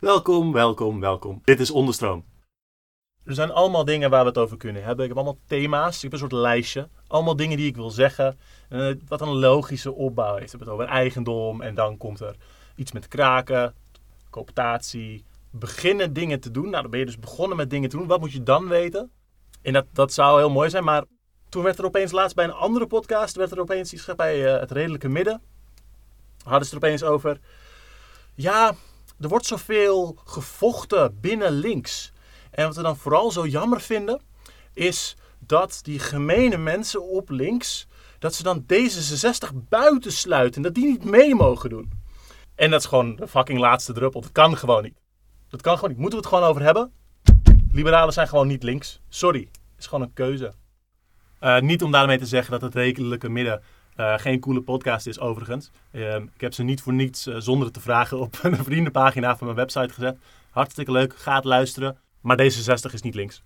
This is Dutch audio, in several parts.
Welkom, welkom, welkom. Dit is Onderstroom. Er zijn allemaal dingen waar we het over kunnen hebben. Ik heb allemaal thema's. Ik heb een soort lijstje. Allemaal dingen die ik wil zeggen. Uh, wat een logische opbouw heeft. We hebben het over eigendom. En dan komt er iets met kraken. Cooptatie. Beginnen dingen te doen. Nou, dan ben je dus begonnen met dingen te doen. Wat moet je dan weten? En dat, dat zou heel mooi zijn. Maar toen werd er opeens laatst bij een andere podcast. werd er opeens iets bij uh, het redelijke midden. Hadden ze er opeens over. Ja, er wordt zoveel gevochten binnen links. En wat we dan vooral zo jammer vinden, is dat die gemene mensen op links, dat ze dan D66 buitensluiten. Dat die niet mee mogen doen. En dat is gewoon de fucking laatste druppel. Dat kan gewoon niet. Dat kan gewoon niet. Moeten we het gewoon over hebben? Liberalen zijn gewoon niet links. Sorry. Het is gewoon een keuze. Uh, niet om daarmee te zeggen dat het redelijke midden uh, geen coole podcast is overigens. Uh, ik heb ze niet voor niets uh, zonder te vragen op een vriendenpagina van mijn website gezet. Hartstikke leuk, ga het luisteren. Maar D66 is niet links.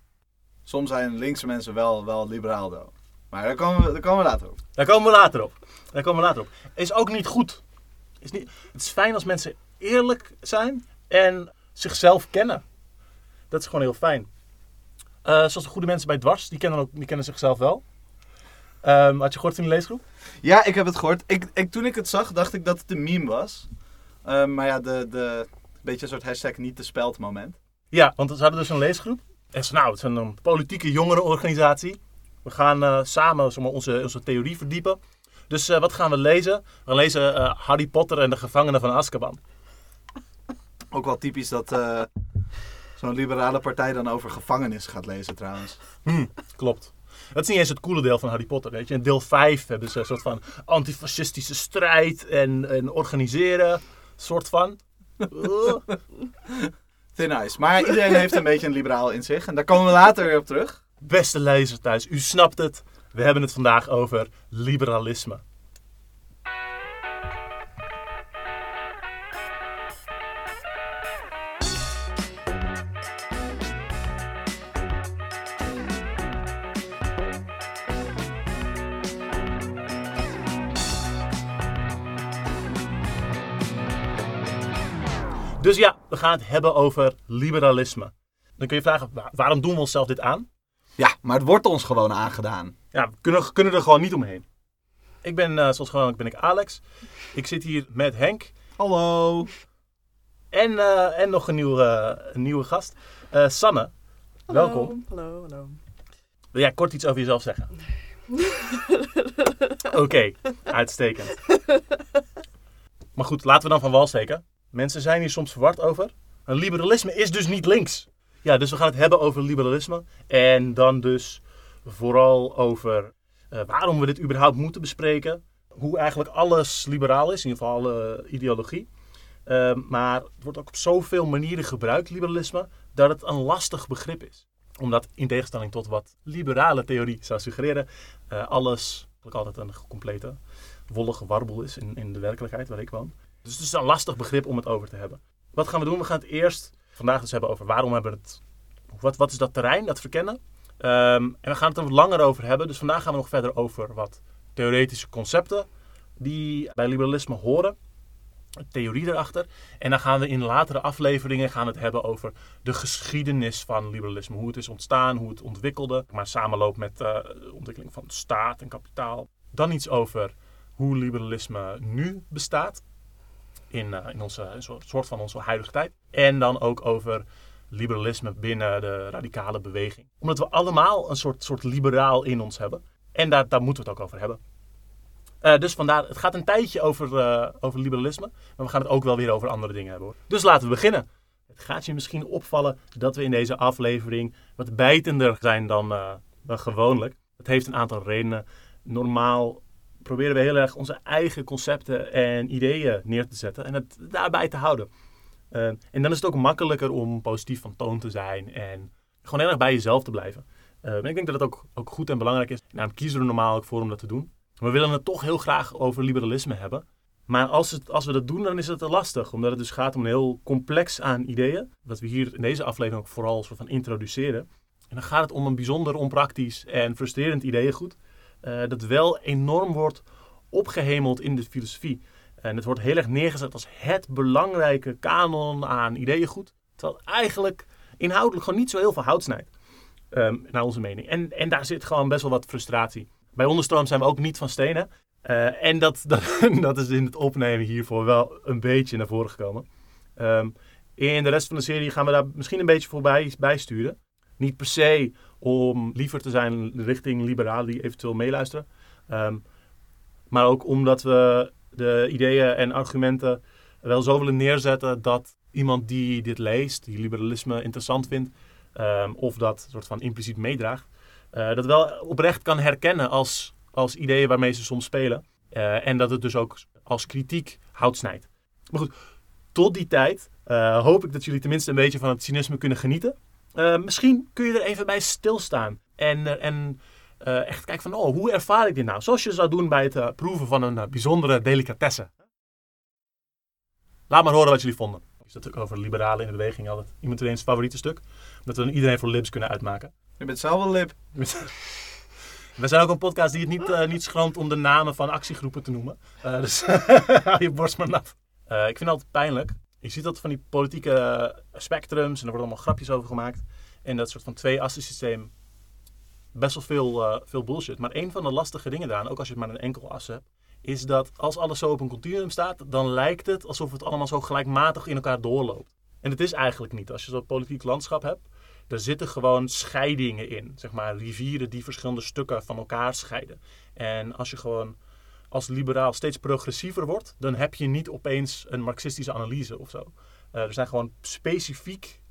Soms zijn linkse mensen wel, wel liberaal, though. Maar daar komen, we, daar komen we later op. Daar komen we later op. Daar komen we later op. Is ook niet goed. Is niet, het is fijn als mensen eerlijk zijn en zichzelf kennen. Dat is gewoon heel fijn. Uh, zoals de goede mensen bij Dwars, die kennen, ook, die kennen zichzelf wel. Um, had je gehoord in de leesgroep? Ja, ik heb het gehoord. Ik, ik, toen ik het zag, dacht ik dat het een meme was. Um, maar ja, de, de, beetje een soort hashtag niet te speld moment. Ja, want ze hadden dus een leesgroep. En ze, nou, het is een politieke jongerenorganisatie. We gaan uh, samen zeg maar, onze, onze theorie verdiepen. Dus uh, wat gaan we lezen? We gaan lezen uh, Harry Potter en de gevangenen van Azkaban. Ook wel typisch dat zo'n liberale partij dan over gevangenis gaat lezen trouwens. Hmm, klopt. Dat is niet eens het coole deel van Harry Potter. Weet je. In deel 5 hebben ze een soort van antifascistische strijd en, en organiseren. Soort van. Thin nice. Maar iedereen heeft een beetje een liberaal in zich. En daar komen we later weer op terug. Beste lezer thuis, u snapt het. We hebben het vandaag over liberalisme. Dus ja, we gaan het hebben over liberalisme. Dan kun je vragen, waarom doen we onszelf dit aan? Ja, maar het wordt ons gewoon aangedaan. Ja, we kunnen, kunnen er gewoon niet omheen. Ik ben, uh, zoals gewoonlijk ben ik Alex. Ik zit hier met Henk. Hallo. En, uh, en nog een nieuwe, een nieuwe gast. Uh, Sanne, hallo, welkom. Hallo, hallo. Wil jij kort iets over jezelf zeggen? Oké, okay, uitstekend. Maar goed, laten we dan van wal steken. Mensen zijn hier soms verward over. Een liberalisme is dus niet links. Ja, dus we gaan het hebben over liberalisme. En dan dus vooral over uh, waarom we dit überhaupt moeten bespreken. Hoe eigenlijk alles liberaal is, in ieder geval alle ideologie. Uh, maar het wordt ook op zoveel manieren gebruikt, liberalisme, dat het een lastig begrip is. Omdat in tegenstelling tot wat liberale theorie zou suggereren, uh, alles altijd een complete wollige warboel is in, in de werkelijkheid waar ik woon. Dus het is een lastig begrip om het over te hebben. Wat gaan we doen? We gaan het eerst vandaag dus hebben over waarom hebben we het. Wat, wat is dat terrein, dat verkennen? Um, en we gaan het er wat langer over hebben. Dus vandaag gaan we nog verder over wat theoretische concepten die bij liberalisme horen. Theorie erachter. En dan gaan we in latere afleveringen gaan het hebben over de geschiedenis van liberalisme. Hoe het is ontstaan, hoe het ontwikkelde. Maar samenloopt met uh, de ontwikkeling van staat en kapitaal. Dan iets over hoe liberalisme nu bestaat in, uh, in onze soort van onze huidige tijd. En dan ook over liberalisme binnen de radicale beweging. Omdat we allemaal een soort, soort liberaal in ons hebben. En daar, daar moeten we het ook over hebben. Uh, dus vandaar, het gaat een tijdje over, uh, over liberalisme. Maar we gaan het ook wel weer over andere dingen hebben hoor. Dus laten we beginnen. Het gaat je misschien opvallen dat we in deze aflevering wat bijtender zijn dan, dan gewoonlijk. Dat heeft een aantal redenen. Normaal proberen we heel erg onze eigen concepten en ideeën neer te zetten en het daarbij te houden. Uh, en dan is het ook makkelijker om positief van toon te zijn en gewoon heel erg bij jezelf te blijven. En ik denk dat het ook, ook goed en belangrijk is. Nou, kiezen we er normaal ook voor om dat te doen. We willen het toch heel graag over liberalisme hebben. Maar als, het, als we dat doen, dan is het lastig. Omdat het dus gaat om een heel complex aan ideeën. Wat we hier in deze aflevering ook vooral soort van introduceren. En dan gaat het om een bijzonder onpraktisch en frustrerend ideeëngoed dat wel enorm wordt opgehemeld in de filosofie. En het wordt heel erg neergezet als het belangrijke kanon aan ideeëngoed. Terwijl eigenlijk inhoudelijk gewoon niet zo heel veel hout snijdt. ehm, naar onze mening. En, en daar zit gewoon best wel wat frustratie. Bij Onderstroom zijn we ook niet van stenen. Eh, en dat, dat, dat is in het opnemen hiervoor wel een beetje naar voren gekomen. Ehm, in de rest van de serie gaan we daar misschien een beetje voorbij bijsturen. Niet per se om liever te zijn richting liberalen die eventueel meeluisteren. Ehm, maar ook omdat we de ideeën en argumenten wel zo willen neerzetten dat iemand die dit leest, die liberalisme interessant vindt, ehm, of dat soort van impliciet meedraagt, eh, dat wel oprecht kan herkennen als, als ideeën waarmee ze soms spelen. Eh, en dat het dus ook als kritiek hout snijdt. Maar goed, tot die tijd eh, hoop ik dat jullie tenminste een beetje van het cynisme kunnen genieten. Eh, misschien kun je er even bij stilstaan. En, eh, en eh, echt kijken van, oh, hoe ervaar ik dit nou? Zoals je zou doen bij het proeven van een bijzondere delicatesse. Laat maar horen wat jullie vonden. Is dat ook over liberalen in de beweging altijd iemand ineens favoriete stuk? Dat we dan iedereen voor libs kunnen uitmaken. Je bent zelf wel lip. We zijn ook een podcast die het niet, niet schroomt om de namen van actiegroepen te noemen. Dus hou je borst maar nat. Ik vind het altijd pijnlijk. Je ziet dat van die politieke spectrums en er worden allemaal grapjes over gemaakt. En dat soort van twee-assen systeem. Best wel veel, eh, veel bullshit. Maar een van de lastige dingen daaraan, ook als je het maar een enkel as hebt, is dat als alles zo op een continuum staat, dan lijkt het alsof het allemaal zo gelijkmatig in elkaar doorloopt. En het is eigenlijk niet. Als je zo'n politiek landschap hebt, er zitten gewoon scheidingen in. Zeg maar rivieren die verschillende stukken van elkaar scheiden. En als je gewoon als liberaal steeds progressiever wordt, dan heb je niet opeens een marxistische analyse of zo. Eh, er zijn gewoon specifiek,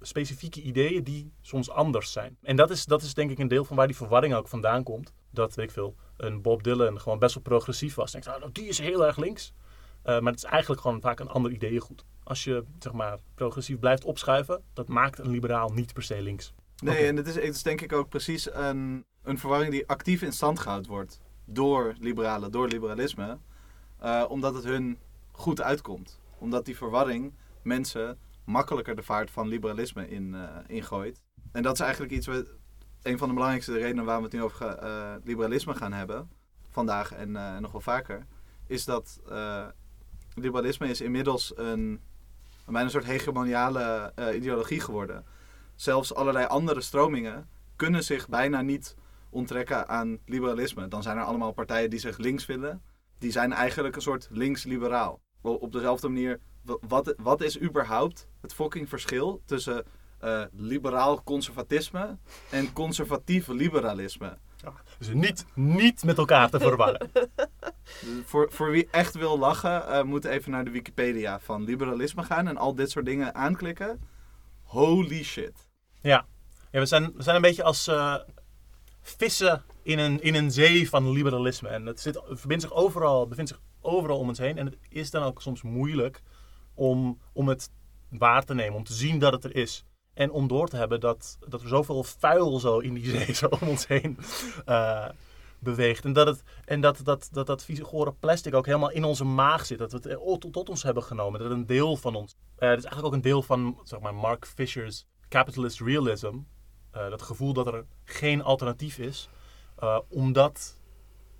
specifieke ideeën die soms anders zijn. En dat is, dat is denk ik een deel van waar die verwarring ook vandaan komt. Dat, weet ik veel, een Bob Dylan gewoon best wel progressief was. Denkt, nou, die is heel erg links. Eh, maar het is eigenlijk gewoon vaak een ander ideeëngoed. Als je, zeg maar, progressief blijft opschuiven, dat maakt een liberaal niet per se links. Nee, en het is, het is denk ik ook precies een, een verwarring die actief in stand gehouden wordt. Door liberalen, door liberalisme. eh, omdat het hun goed uitkomt. Omdat die verwarring mensen makkelijker de vaart van liberalisme in, eh, ingooit. En dat is eigenlijk iets, wat, een van de belangrijkste redenen waarom we het nu over eh, liberalisme gaan hebben. Vandaag en nog wel vaker. Is dat liberalisme is inmiddels een, bijna een soort hegemoniale ideologie geworden zelfs allerlei andere stromingen kunnen zich bijna niet onttrekken aan liberalisme. Dan zijn er allemaal partijen die zich links willen. Die zijn eigenlijk een soort links-liberaal. Wel, Op dezelfde manier, wa- wat, wat is überhaupt het fucking verschil tussen eh, liberaal conservatisme en conservatief liberalisme? Dus niet, niet met elkaar te verwarren. Voor, voor wie echt wil lachen, eh, moet even naar de Wikipedia van liberalisme gaan en al dit soort dingen aanklikken. Holy shit. Ja, ja we, zijn, we zijn een beetje als eh, vissen in een, in een zee van liberalisme. En het, zit, het zich overal, bevindt zich overal om ons heen. En het is dan ook soms moeilijk om, om het waar te nemen, om te zien dat het er is. En om door te hebben dat, dat er zoveel vuil zo in die zee zo om ons heen eh, beweegt. En dat het, en dat, dat, dat, dat vieze gore plastic ook helemaal in onze maag zit. Dat we het eh, tot, tot ons hebben genomen. Dat het een deel van ons... eh het is eigenlijk ook een deel van zeg maar, Mark Fisher's capitalist realism. Eh, dat gevoel dat er geen alternatief is. eh, omdat,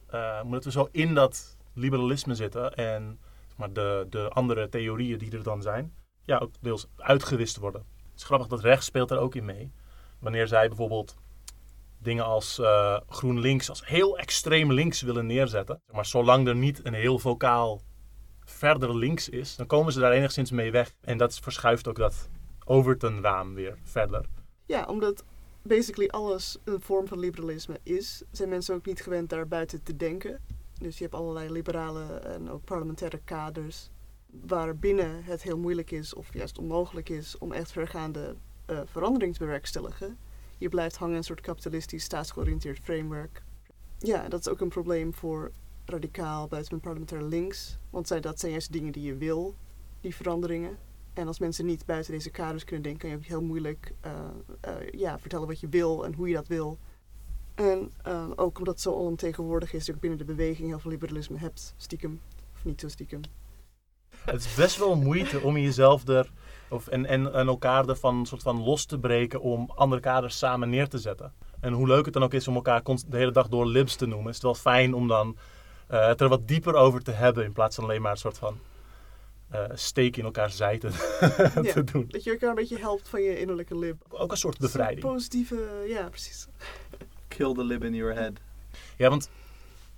eh, omdat we zo in dat liberalisme zitten. En maar, de, de andere theorieën die er dan zijn. Ja, ook deels uitgewist worden. Het is grappig dat rechts speelt er ook in mee. Wanneer zij bijvoorbeeld dingen als eh, GroenLinks als heel extreem links willen neerzetten. Maar zolang er niet een heel vocaal verder links is, dan komen ze daar enigszins mee weg. En dat verschuift ook dat Overton-raam weer verder. Ja, omdat basically alles een vorm van liberalisme is, zijn mensen ook niet gewend daar buiten te denken. Dus je hebt allerlei liberale en ook parlementaire kaders waarbinnen het heel moeilijk is of juist onmogelijk is om echt vergaande eh, verandering te bewerkstelligen. Je blijft hangen in een soort kapitalistisch staatsgeoriënteerd framework. Ja, dat is ook een probleem voor radicaal buiten parlementair links, want zij, dat zijn juist dingen die je wil, die veranderingen. En als mensen niet buiten deze kaders kunnen denken, kan je ook heel moeilijk eh, eh, ja, vertellen wat je wil en hoe je dat wil. En eh, ook omdat het zo alomtegenwoordig is, dat binnen de beweging heel veel liberalisme hebt, stiekem. Of niet zo stiekem. Het is best wel moeite om jezelf er of, en, en, en elkaar ervan soort van los te breken om andere kaders samen neer te zetten. En hoe leuk het dan ook is om elkaar de hele dag door libs te noemen, is het wel fijn om dan het er wat dieper over te hebben in plaats van alleen maar een soort van eh steek in elkaar zij te, Ja. te doen. Dat je elkaar een beetje helpt van je innerlijke lib. Ook een soort bevrijding. Positieve, ja, precies. Kill the lib in your head. Ja, want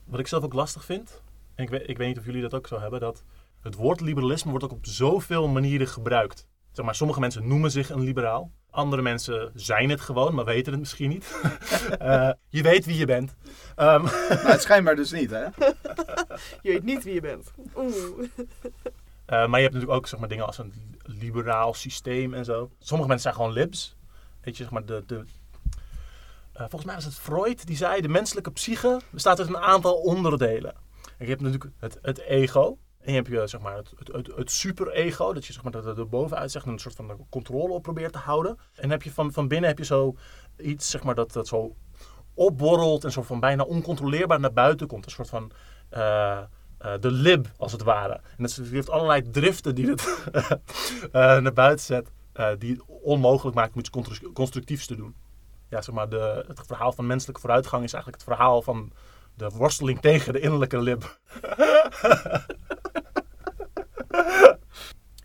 wat ik zelf ook lastig vind, en ik weet, ik weet niet of jullie dat ook zo hebben, dat het woord liberalisme wordt ook op zoveel manieren gebruikt. Zeg maar, sommige mensen noemen zich een liberaal. Andere mensen zijn het gewoon, maar weten het misschien niet. Eh, je weet wie je bent. Ehm, Maar het schijnbaar dus niet, hè? Je weet niet wie je bent. Oeh. Eh, maar je hebt natuurlijk ook zeg maar, dingen als een liberaal systeem en zo. Sommige mensen zijn gewoon libs. Weet je, zeg maar, de, de, eh, volgens mij was het Freud die zei: de menselijke psyche bestaat uit een aantal onderdelen. En je hebt natuurlijk het, het ego. En je hebt je, zeg maar, het, het, het, superego, dat je zeg maar, dat er bovenuit zegt en een soort van controle op probeert te houden. En dan heb je van, van binnen heb je zo iets zeg maar, dat, dat zo opborrelt en zo van bijna oncontroleerbaar naar buiten komt. Een soort van eh, eh, de lib, als het ware. En die heeft allerlei driften die het eh, naar buiten zet, eh, die het onmogelijk maakt om iets constru- constructiefs te doen. Ja, zeg maar, de, het verhaal van menselijke vooruitgang is eigenlijk het verhaal van de worsteling tegen de innerlijke lib.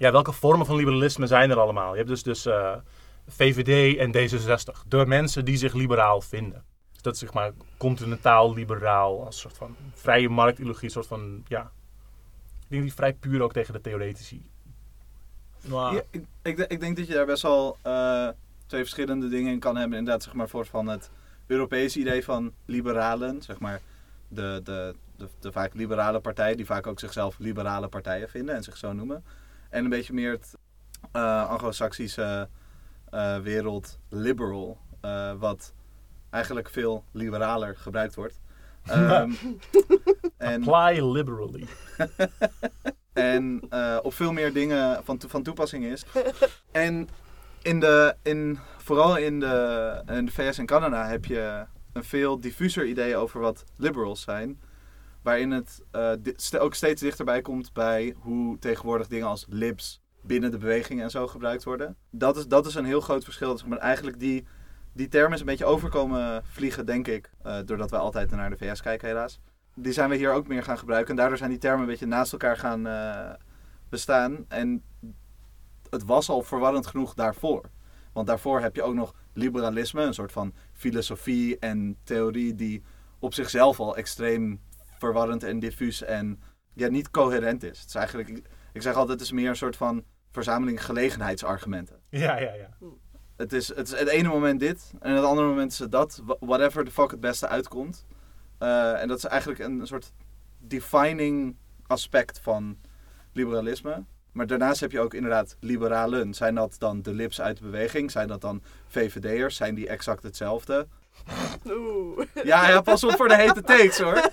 ja, welke vormen van liberalisme zijn er allemaal? Je hebt dus, dus VVD en D66. De mensen die zich liberaal vinden. Dus dat is zeg maar continentaal liberaal, als soort van vrije marktideologie, soort van, ja. Ik denk die vrij puur ook tegen de theoretici. Ik, ik, de- ik denk dat je daar best wel eh, twee verschillende dingen in kan hebben. Inderdaad, zeg maar, voor van het Europese idee van liberalen. Zeg maar, de, de, de, de vaak liberale partijen, die vaak ook zichzelf liberale partijen vinden en zich zo noemen. En een beetje meer het eh, anglo-saxische eh, wereld liberal, wat eigenlijk veel liberaler gebruikt wordt. Ehm, en, Apply liberally. en eh, op veel meer dingen van, van toepassing is. En in de, in, vooral in de, in de VS en Canada heb je een veel diffuser idee over wat liberals zijn. Waarin het eh, ook steeds dichterbij komt bij hoe tegenwoordig dingen als libs binnen de beweging en zo gebruikt worden. Dat is, dat is een heel groot verschil. Dus, maar eigenlijk die, die term is een beetje overkomen vliegen, denk ik. eh, doordat we altijd naar de VS kijken, helaas. Die zijn we hier ook meer gaan gebruiken. En daardoor zijn die termen een beetje naast elkaar gaan eh, bestaan. En het was al verwarrend genoeg daarvoor. Want daarvoor heb je ook nog liberalisme, een soort van filosofie en theorie die op zichzelf al extreem verwarrend en diffuus en ja, niet coherent is. Het is eigenlijk, ik- ik zeg altijd, het is meer een soort van verzameling gelegenheidsargumenten. Ja, ja, ja. Het is, het is het ene moment dit en het andere moment is het dat. Wha- Whatever the fuck het beste uitkomt. Eh, en dat is eigenlijk een soort defining aspect van liberalisme. Maar daarnaast heb je ook inderdaad liberalen. Zijn dat dan de lips uit de beweging? Zijn dat dan VVD'ers? Zijn die exact hetzelfde? Oeh. Ja, ja, pas op voor de hete takes hoor.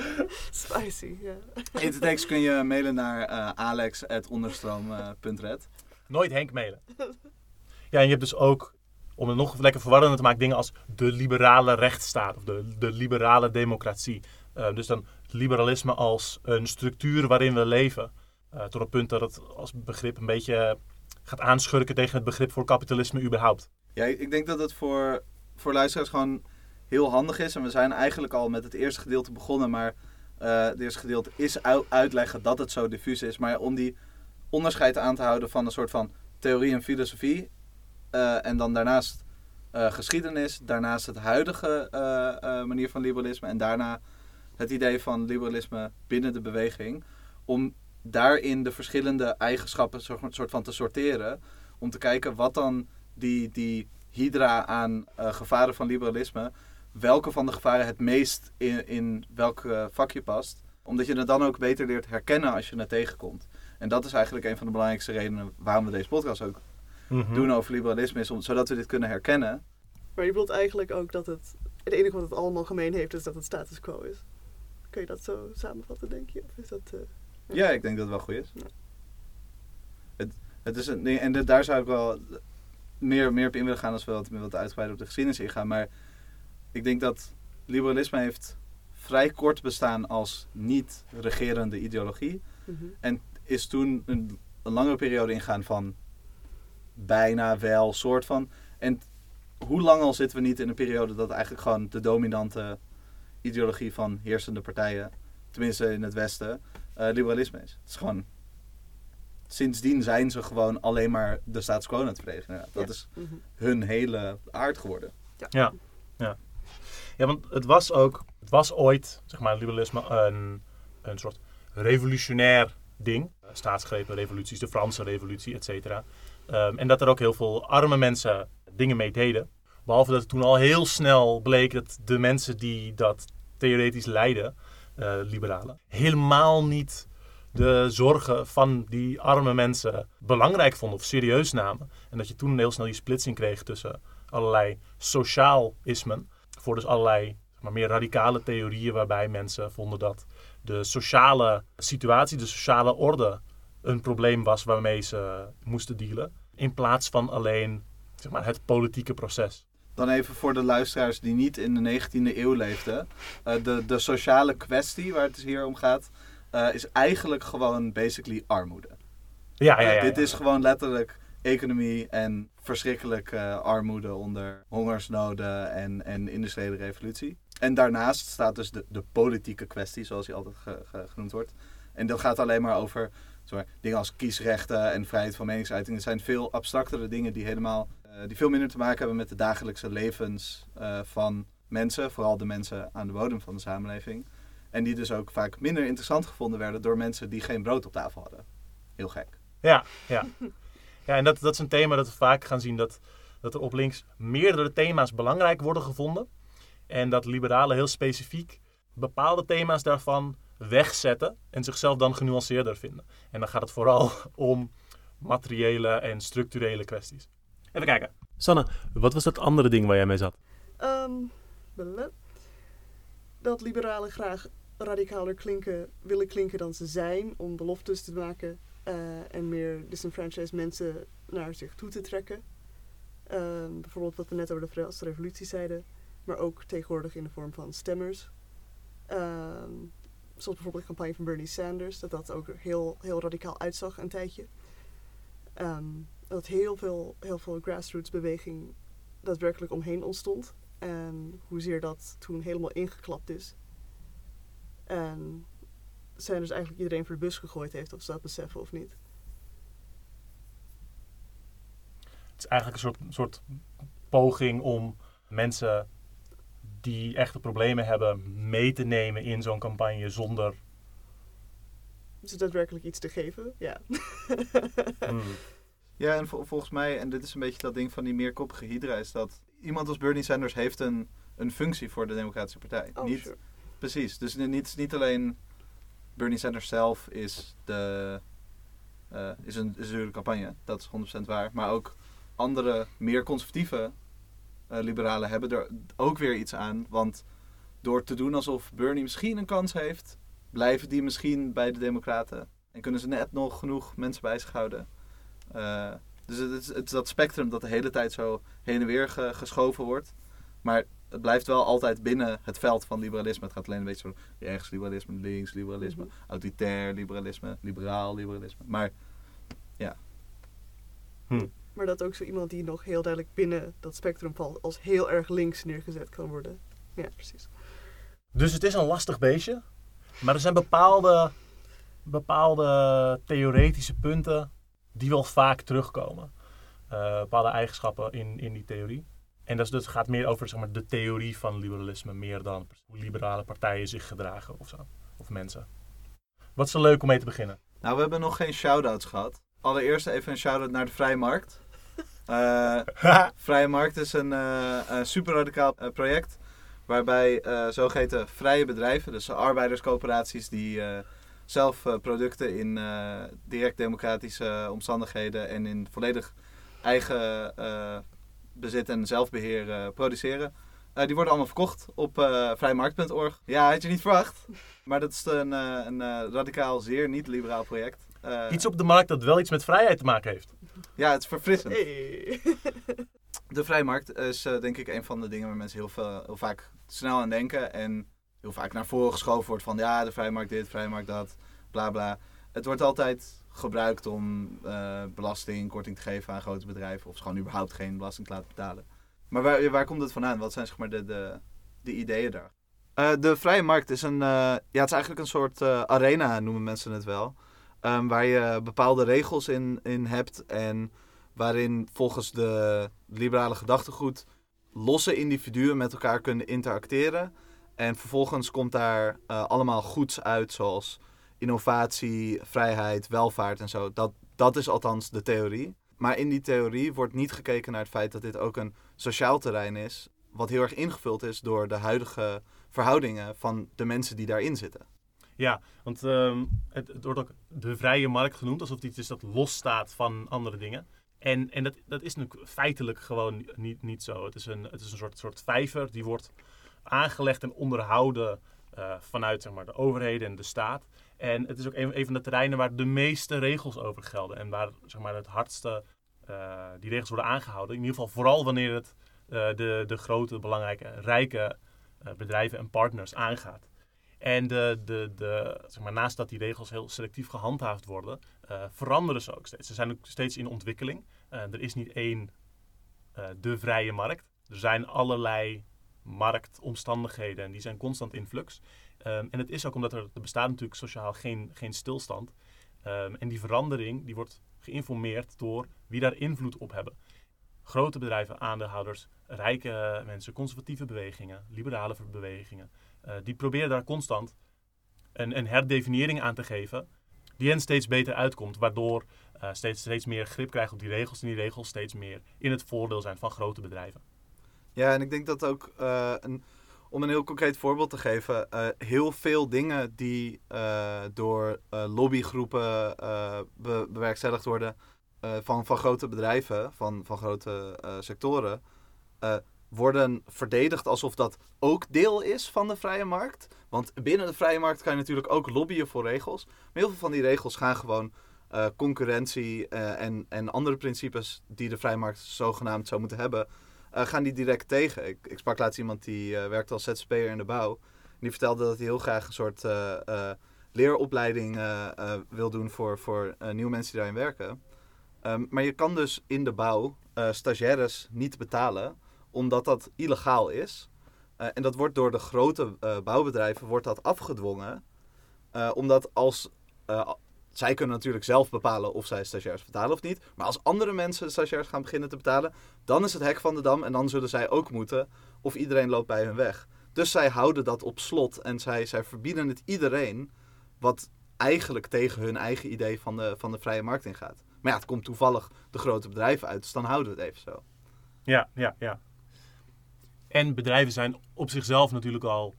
Spicy, ja. Hete takes kun je mailen naar eh alex.onderstroom.red. Nooit Henk mailen. Ja, en je hebt dus ook, om het nog lekker verwarrender te maken, dingen als de liberale rechtsstaat of de, de liberale democratie. Eh, dus dan liberalisme als een structuur waarin we leven. Eh, tot het punt dat het als begrip een beetje gaat aanschurken tegen het begrip voor kapitalisme überhaupt. Ja, ik denk dat het voor, voor luisteraars gewoon heel handig is. En we zijn eigenlijk al met het eerste gedeelte begonnen. Maar eh, het eerste gedeelte is uitleggen dat het zo diffuus is. Maar om die onderscheid aan te houden van een soort van theorie en filosofie. Eh, en dan daarnaast eh, geschiedenis. Daarnaast het huidige eh, manier van liberalisme. En daarna het idee van liberalisme binnen de beweging. Om daarin de verschillende eigenschappen soort van te sorteren. Om te kijken wat dan die, die hydra aan gevaren van liberalisme, welke van de gevaren het meest in, in welk vakje past. Omdat je het dan ook beter leert herkennen als je het tegenkomt. En dat is eigenlijk een van de belangrijkste redenen waarom we deze podcast ook Mhm. doen over liberalisme, is om, zodat we dit kunnen herkennen. Maar je bedoelt eigenlijk ook dat het... Het enige wat het allemaal gemeen heeft is dat het status quo is. Kun je dat zo samenvatten, denk je? Of is dat... eh, Ja, ik denk dat het wel goed is. Ja. Het, het is een, en de- daar zou ik wel meer, meer op in willen gaan als we wat, wat uitgebreider op de geschiedenis ingaan. Maar ik denk dat liberalisme heeft vrij kort bestaan als niet-regerende ideologie. mhm. Is toen een, een langere periode ingaan van bijna wel, soort van. En hoe lang al zitten we niet in een periode dat eigenlijk gewoon de dominante ideologie van heersende partijen, tenminste in het Westen, eh, liberalisme is. Het is gewoon... Sindsdien zijn ze gewoon alleen maar de status quo aan het verdedigen. Dat Ja. is Mhm. hun hele aard geworden. Ja, ja. ja, want het was ook, het was ooit, zeg maar, liberalisme een, een soort revolutionair ding. Eh, Staatsgrepen, revoluties, de Franse revolutie, et cetera. Ehm, en dat er ook heel veel arme mensen dingen mee deden. Behalve dat het toen al heel snel bleek dat de mensen die dat theoretisch leidden, eh, liberalen, helemaal niet de zorgen van die arme mensen belangrijk vonden of serieus namen. En dat je toen heel snel die splitsing kreeg tussen allerlei sociaalismen. Voor dus allerlei maar, meer radicale theorieën waarbij mensen vonden dat de sociale situatie, de sociale orde een probleem was waarmee ze moesten dealen. In plaats van alleen zeg maar, het politieke proces. Dan even voor de luisteraars die niet in de 19e eeuw leefden. Eh, de, de sociale kwestie waar het dus hier om gaat, eh, is eigenlijk gewoon basically armoede. Ja, ja, ja. Eh, dit ja. is gewoon letterlijk economie en verschrikkelijk eh, armoede onder hongersnoden en, en industriële revolutie. En daarnaast staat dus de, de politieke kwestie, zoals die altijd ge- ge- genoemd wordt. En dat gaat alleen maar over dingen als kiesrechten en vrijheid van meningsuiting. Er zijn veel abstractere dingen die helemaal eh, die veel minder te maken hebben met de dagelijkse levens eh, van mensen, vooral de mensen aan de bodem van de samenleving. En die dus ook vaak minder interessant gevonden werden door mensen die geen brood op tafel hadden. Heel gek. Ja, ja. ja en dat, dat is een thema dat we vaak gaan zien dat, dat er op links meerdere thema's belangrijk worden gevonden. En dat liberalen heel specifiek bepaalde thema's daarvan wegzetten en zichzelf dan genuanceerder vinden. En dan gaat het vooral om materiële en structurele kwesties. Even kijken. Sanne, wat was dat andere ding waar jij mee zat? Ehm, dat liberalen graag radicaler klinken, willen klinken dan ze zijn om beloftes te maken eh, en meer disenfranchised mensen naar zich toe te trekken. Ehm, bijvoorbeeld wat we net over de Franse revolutie zeiden, maar ook tegenwoordig in de vorm van stemmers. Ehm, zoals bijvoorbeeld de campagne van Bernie Sanders, dat dat ook heel, heel radicaal uitzag een tijdje. Ehm, dat heel veel, heel veel grassroots beweging daadwerkelijk omheen ontstond. En hoezeer dat toen helemaal ingeklapt is. En Sanders eigenlijk iedereen voor de bus gegooid heeft, of ze dat beseffen of niet. Het is eigenlijk een soort, soort poging om mensen die echte problemen hebben mee te nemen in zo'n campagne zonder... Ze daadwerkelijk iets te geven, ja. Hmm, Ja, en vol- volgens mij, en dit is een beetje dat ding van die meerkoppige hydra, is dat iemand als Bernie Sanders heeft een, een functie voor de Democratische Partij. Oh, niet, sure. Precies, dus niet, niet alleen Bernie Sanders zelf is, de, eh, is, een, is een dure campagne, dat is 100% waar, maar ook andere, meer conservatieve liberalen hebben er ook weer iets aan, want door te doen alsof Bernie misschien een kans heeft, blijven die misschien bij de Democraten en kunnen ze net nog genoeg mensen bij zich houden. Eh, dus het is, het is dat spectrum dat de hele tijd zo heen en weer ge- geschoven wordt. Maar het blijft wel altijd binnen het veld van liberalisme. Het gaat alleen een beetje zo rechts liberalisme, links liberalisme, Mhm. autoritair liberalisme, liberaal liberalisme. Maar Maar dat ook zo iemand die nog heel duidelijk binnen dat spectrum valt, als heel erg links neergezet kan worden. Ja, precies. Dus het is een lastig beestje. Maar er zijn bepaalde, bepaalde theoretische punten die wel vaak terugkomen. Eh, bepaalde eigenschappen in, in die theorie. En dat is, dus gaat meer over zeg maar, de theorie van liberalisme, meer dan hoe liberale partijen zich gedragen of zo. Of mensen. Wat is er leuk om mee te beginnen? nou, we hebben nog geen shout-outs gehad. Allereerst even een shout-out naar de Vrije Markt. Eh, Vrije Markt is een, eh, een super radicaal eh, project. Waarbij eh, zogeheten vrije bedrijven, dus arbeiderscoöperaties die eh, zelf eh, producten in eh, direct democratische omstandigheden en in volledig eigen eh, bezit en zelfbeheer eh, produceren. Eh, die worden allemaal verkocht op eh vrijmarkt.org. Ja, had je niet verwacht. Maar dat is een, eh, een eh, radicaal, zeer niet-liberaal project. Eh, Iets op de markt dat wel iets met vrijheid te maken heeft. Ja, het is verfrissend. Hey. De vrijmarkt is eh, denk ik een van de dingen waar mensen heel, veel, heel vaak snel aan denken. En heel vaak naar voren geschoven wordt van ja, de vrijmarkt dit, vrijmarkt dat, bla bla. Het wordt altijd gebruikt om eh belasting, korting te geven aan grote bedrijven. Of ze gewoon überhaupt geen belasting te laten betalen. Maar waar, waar komt het vandaan? Wat zijn zeg maar de, de, de ideeën daar? Eh, de vrije markt is een, eh, ja, het is eigenlijk een soort eh, arena, noemen mensen het wel. Ehm, waar je bepaalde regels in, in hebt en waarin volgens de liberale gedachtegoed losse individuen met elkaar kunnen interacteren. En vervolgens komt daar eh, allemaal goeds uit, zoals innovatie, vrijheid, welvaart en zo. Dat, dat is althans de theorie. Maar in die theorie wordt niet gekeken naar het feit dat dit ook een sociaal terrein is, wat heel erg ingevuld is door de huidige verhoudingen van de mensen die daarin zitten. Ja, want ehm, het, wordt ook de vrije markt genoemd, alsof het iets is dat losstaat van andere dingen. En, en dat, dat is natuurlijk feitelijk gewoon niet, niet zo. Het is een, het is een soort, soort vijver die wordt aangelegd en onderhouden eh, vanuit zeg maar, de overheden en de staat. En het is ook een, een van de terreinen waar de meeste regels over gelden. En waar zeg maar, het hardste eh, die regels worden aangehouden. In ieder geval vooral wanneer het eh, de, de grote, belangrijke, rijke bedrijven en partners aangaat. En de, de, de, zeg maar, naast dat die regels heel selectief gehandhaafd worden, eh, veranderen ze ook steeds. Ze zijn ook steeds in ontwikkeling. Eh, er is niet één eh, de vrije markt. Er zijn allerlei marktomstandigheden en die zijn constant in flux. Ehm, en het is ook omdat er, er bestaat natuurlijk sociaal geen, geen stilstand. Ehm, en die verandering die wordt geïnformeerd door wie daar invloed op hebben. Grote bedrijven, aandeelhouders, rijke mensen, conservatieve bewegingen, liberale bewegingen. Eh, die proberen daar constant een, een aan te geven die hen steeds beter uitkomt. Waardoor eh, steeds, steeds meer grip krijgen op die regels en die regels steeds meer in het voordeel zijn van grote bedrijven. Ja, en ik denk dat ook, eh, om een heel concreet voorbeeld te geven, heel veel dingen die door lobbygroepen be- bewerkstelligd worden van, van grote bedrijven, van, van grote sectoren, worden verdedigd alsof dat ook deel is van de vrije markt. Want binnen de vrije markt kan je natuurlijk ook lobbyen voor regels. Maar heel veel van die regels gaan gewoon eh, concurrentie eh, en, en andere principes die de vrije markt zogenaamd zou moeten hebben, eh, gaan die direct tegen. Ik, ik sprak laatst iemand die werkte als ZZP'er in de bouw. Die vertelde dat hij heel graag een soort leeropleiding wil doen voor, voor nieuwe mensen die daarin werken. Ehm, maar je kan dus in de bouw stagiaires niet betalen, omdat dat illegaal is. Eh, en dat wordt door de grote eh, bouwbedrijven wordt dat afgedwongen. Eh, omdat als... zij kunnen natuurlijk zelf bepalen of zij stagiairs betalen of niet. Maar als andere mensen stagiairs gaan beginnen te betalen, dan is het hek van de dam en dan zullen zij ook moeten. Of iedereen loopt bij hun weg. Dus zij houden dat op slot en zij, zij verbieden het iedereen. Wat eigenlijk tegen hun eigen idee van de, van de vrije markt ingaat. Maar ja, het komt toevallig de grote bedrijven uit, dus dan houden we het even zo. Ja, ja, ja. En bedrijven zijn op zichzelf natuurlijk al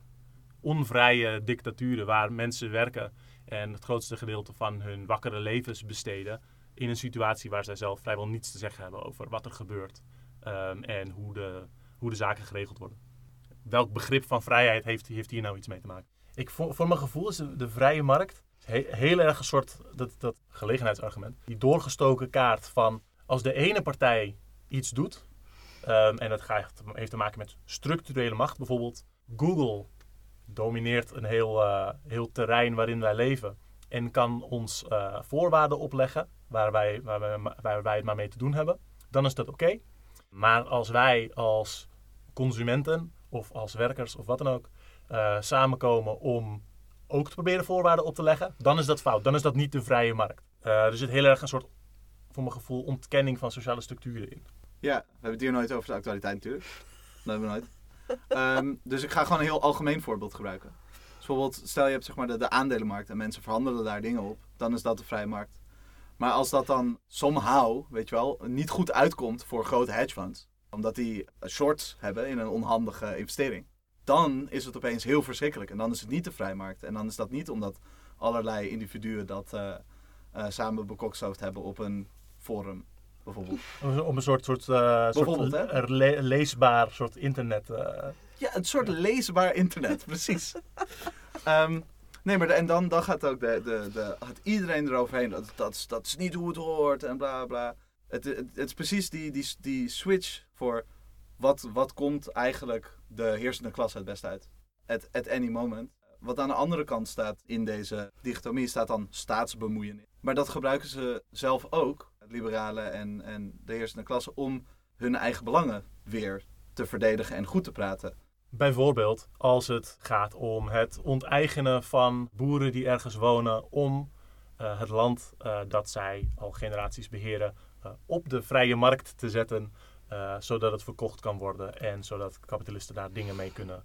onvrije dictaturen waar mensen werken en het grootste gedeelte van hun wakkere levens besteden in een situatie waar zij zelf vrijwel niets te zeggen hebben over wat er gebeurt ehm, en hoe de, hoe de zaken geregeld worden. Welk begrip van vrijheid heeft, heeft hier nou iets mee te maken? Ik, voor, voor mijn gevoel is de, vrije markt he- heel erg een soort dat, dat gelegenheidsargument. Die doorgestoken kaart van als de ene partij iets doet, Ehm, en dat heeft te maken met structurele macht. Bijvoorbeeld Google domineert een heel, eh, heel terrein waarin wij leven. En kan ons eh, voorwaarden opleggen waar wij, waar, wij, waar wij het maar mee te doen hebben. Dan is dat oké. Maar als wij als consumenten of als werkers of wat dan ook eh, samenkomen om ook te proberen voorwaarden op te leggen, dan is dat fout. Dan is dat niet de vrije markt. Er zit heel erg een soort, voor mijn gevoel, ontkenning van sociale structuren in. Ja, we hebben het hier nooit over de actualiteit natuurlijk. Dat hebben we nooit. Ehm, dus ik ga gewoon een heel algemeen voorbeeld gebruiken. Dus bijvoorbeeld, stel je hebt zeg maar de, de aandelenmarkt en mensen verhandelen daar dingen op. Dan is dat de vrije markt. Maar als dat dan somehow, weet je wel, niet goed uitkomt voor grote hedgefunds. Omdat die shorts hebben in een onhandige investering. Dan is het opeens heel verschrikkelijk. En dan is het niet de vrije markt. En dan is dat niet omdat allerlei individuen dat eh, eh, samen bekokstoofd hebben op een forum, bijvoorbeeld. Om een soort, soort, eh, soort le- leesbaar soort internet. eh, Ja, een soort leesbaar internet, precies. Ehm, nee, maar de- en dan, dan gaat ook de, de, de, gaat iedereen eroverheen. Dat, dat, dat is niet hoe het hoort en bla bla. Het, het, het is precies die, die, die switch voor wat, wat komt eigenlijk de heersende klasse het best uit. At, at any moment. Wat aan de andere kant staat in deze dichotomie staat dan staatsbemoeienis. Maar dat gebruiken ze zelf ook, liberalen en, en de heersende klasse, om hun eigen belangen weer te verdedigen en goed te praten. Bijvoorbeeld als het gaat om het onteigenen van boeren die ergens wonen om eh, het land eh, dat zij al generaties beheren eh, op de vrije markt te zetten, zodat het verkocht kan worden en zodat kapitalisten daar dingen mee kunnen,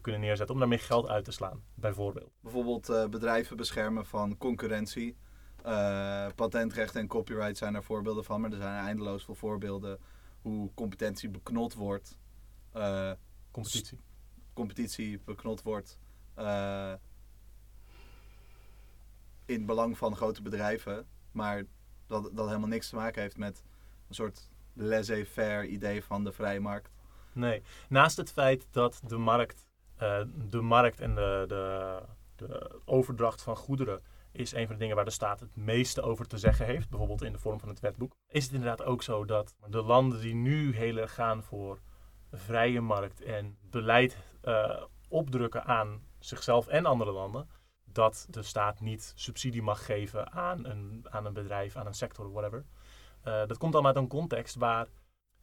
kunnen neerzetten om daarmee geld uit te slaan, bijvoorbeeld. Bijvoorbeeld bedrijven beschermen van concurrentie. Eh, patentrechten en copyright zijn daar voorbeelden van, maar er zijn eindeloos veel voorbeelden hoe competentie beknot wordt. eh, Competitie. competitie beknot wordt eh, in belang van grote bedrijven, maar dat, dat helemaal niks te maken heeft met een soort laissez-faire idee van de vrije markt. Nee, naast het feit dat de markt, de markt en de, de, de overdracht van goederen is een van de dingen waar de staat het meeste over te zeggen heeft, bijvoorbeeld in de vorm van het wetboek, is het inderdaad ook zo dat de landen die nu heel erg gaan voor vrije markt en beleid eh, opdrukken aan zichzelf en andere landen, dat de staat niet subsidie mag geven aan een, aan een bedrijf, aan een sector, whatever. Eh, dat komt allemaal uit een context waar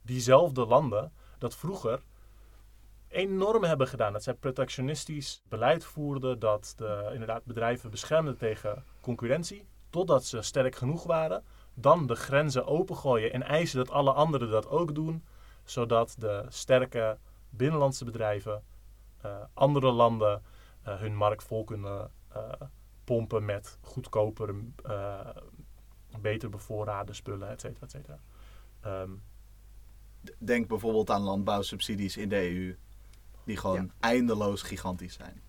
diezelfde landen dat vroeger enorm hebben gedaan. Dat zij protectionistisch beleid voerden, dat de, inderdaad bedrijven beschermden tegen concurrentie, totdat ze sterk genoeg waren. Dan de grenzen opengooien en eisen dat alle anderen dat ook doen, zodat de sterke binnenlandse bedrijven eh, andere landen eh, hun markt vol kunnen eh, pompen met goedkoper, beter bevoorrade spullen, et cetera, et cetera. Ehm, Denk bijvoorbeeld aan landbouwsubsidies in de EU, die gewoon eindeloos gigantisch zijn.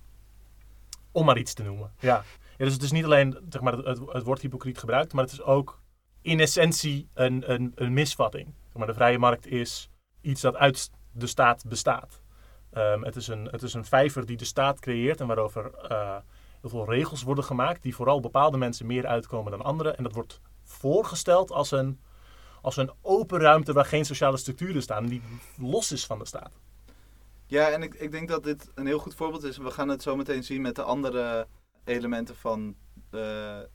Om maar iets te noemen. Ja. ja dus het is niet alleen zeg maar, het, het, woord hypocriet gebruikt, maar het is ook in essentie een, een, een misvatting. Zeg maar, de vrije markt is iets dat uit de staat bestaat. Ehm, het, is een, het is een vijver die de staat creëert en waarover eh, heel veel regels worden gemaakt, die vooral bepaalde mensen meer uitkomen dan anderen. En dat wordt voorgesteld als een, als een open ruimte waar geen sociale structuren staan, die los is van de staat. Ja, en ik, ik denk dat dit een heel goed voorbeeld is. We gaan het zo meteen zien met de andere elementen van de,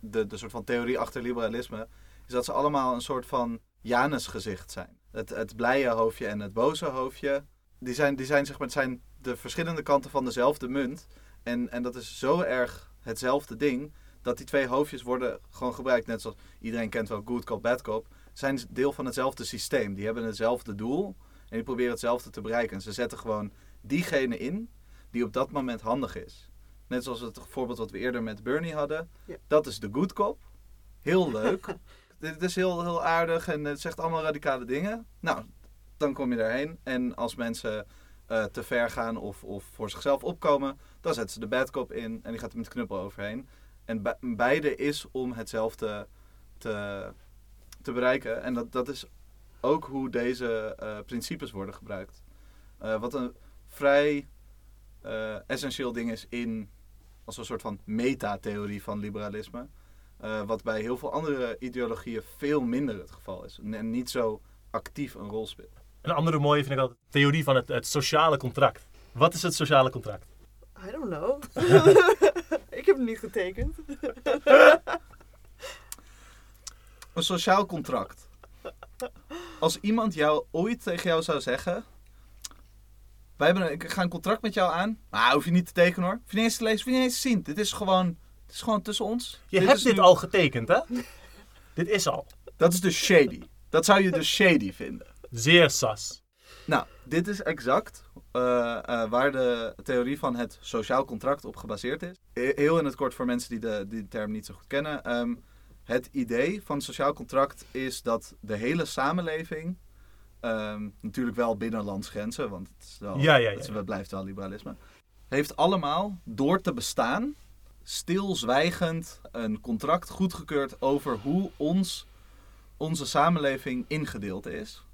de, de soort van theorie achter liberalisme. Is dat ze allemaal een soort van Janusgezicht zijn. Het, het blije hoofdje en het boze hoofdje. Die zijn, die zijn, zeg maar, zijn de verschillende kanten van dezelfde munt. En, en dat is zo erg hetzelfde ding. Dat die twee hoofdjes worden gewoon gebruikt. Net zoals iedereen kent wel good cop, bad cop. Zijn deel van hetzelfde systeem. Die hebben hetzelfde doel. En die proberen hetzelfde te bereiken. En ze zetten gewoon diegene in die op dat moment handig is. Net zoals het voorbeeld wat we eerder met Bernie hadden. Ja. Dat is de good cop. Heel leuk. Dit is heel, heel aardig en het zegt allemaal radicale dingen. Nou, dan kom je daarheen. En als mensen eh, te ver gaan of, of voor zichzelf opkomen, dan zetten ze de bad cop in en die gaat er met de knuppel overheen. En be- beide is om hetzelfde te, te bereiken. En dat, dat is ook hoe deze eh, principes worden gebruikt. Eh, wat een vrij eh, essentieel ding is in als een soort van metatheorie van liberalisme. Eh, wat bij heel veel andere ideologieën veel minder het geval is. En, niet zo actief een rol speelt. Een andere mooie vind ik altijd de theorie van het, het sociale contract. Wat is het sociale contract? I don't know. ik heb hem niet getekend. Een sociaal contract. Als iemand jou ooit tegen jou zou zeggen... Wij hebben ik ga een contract met jou aan. Maar hoef je niet te tekenen hoor. Hoef je niet eens te lezen, hoef je niet eens te zien. Dit is gewoon, dit is gewoon tussen ons. Je Dit hebt dit nu- al getekend, hè? dit is al. Dat is dus shady. Dat zou je dus shady vinden. Zeer sas. Nou, dit is exact eh, eh, waar de theorie van het sociaal contract op gebaseerd is. He- Heel in het kort voor mensen die de, die de term niet zo goed kennen. Ehm, het idee van sociaal contract is dat de hele samenleving, ehm, natuurlijk wel binnen landsgrenzen, want het, is wel, Ja, ja, ja, het is- ja. het blijft wel liberalisme, heeft allemaal door te bestaan stilzwijgend een contract goedgekeurd over hoe ons, onze samenleving ingedeeld is.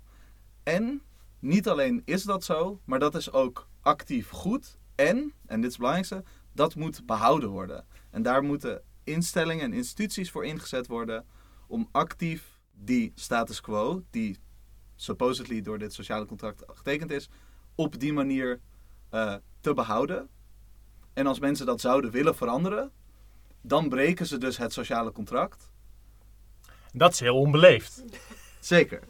En niet alleen is dat zo, maar dat is ook actief goed. En, en dit is het belangrijkste, dat moet behouden worden. En daar moeten instellingen en instituties voor ingezet worden om actief die status quo, die supposedly door dit sociale contract getekend is, op die manier eh, te behouden. En als mensen dat zouden willen veranderen, dan breken ze dus het sociale contract. Dat is heel onbeleefd. Zeker.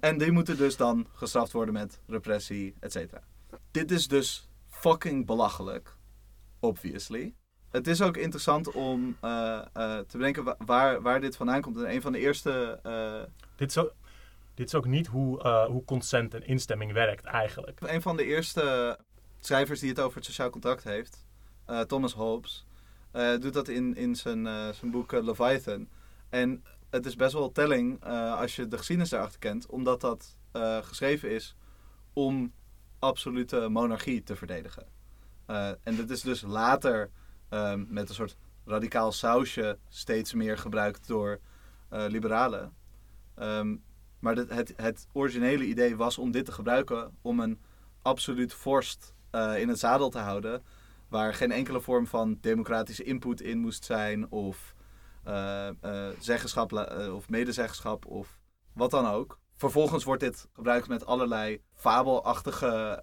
En die moeten dus dan gestraft worden met repressie, et cetera. dit is dus fucking belachelijk. Obviously. Het is ook interessant om eh, eh, te bedenken wa- waar, waar dit vandaan komt. En een van de eerste... eh, Dit is ook, dit is ook niet hoe, hoe consent en instemming werkt eigenlijk. Een van de eerste schrijvers die het over het sociaal contract heeft, Thomas Hobbes, doet dat in, in zijn, zijn boek Leviathan. En het is best wel telling als je de geschiedenis daarachter kent, omdat dat geschreven is om absolute monarchie te verdedigen. En dit is dus later ehm, met een soort radicaal sausje steeds meer gebruikt door eh, liberalen. Ehm, maar dit- het, het originele idee was om dit te gebruiken om een absoluut vorst eh, in het zadel te houden. Waar geen enkele vorm van democratische input in moest zijn. Of eh, zeggenschap of medezeggenschap of wat dan ook. Vervolgens wordt dit gebruikt met allerlei fabelachtige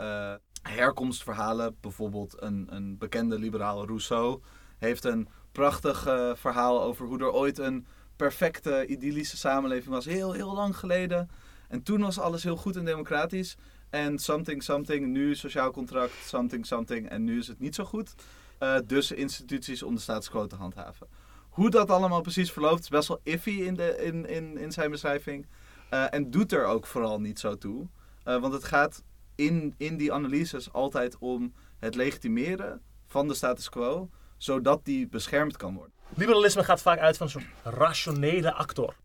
herkomstverhalen. Bijvoorbeeld een, een bekende liberaal Rousseau heeft een prachtig eh, verhaal over hoe er ooit een perfecte, idyllische samenleving was. Heel, heel lang geleden. En toen was alles heel goed en democratisch. En something, something, nu sociaal contract, something, something. En nu is het niet zo goed. Eh, dus instituties om de status te handhaven. Hoe dat allemaal precies verloopt is best wel iffy in, de, in, in, in zijn beschrijving. Eh, en doet er ook vooral niet zo toe. Want het gaat in, in die analyses altijd om het legitimeren van de status quo. Zodat die beschermd kan worden. Liberalisme gaat vaak uit van een soort rationele actor.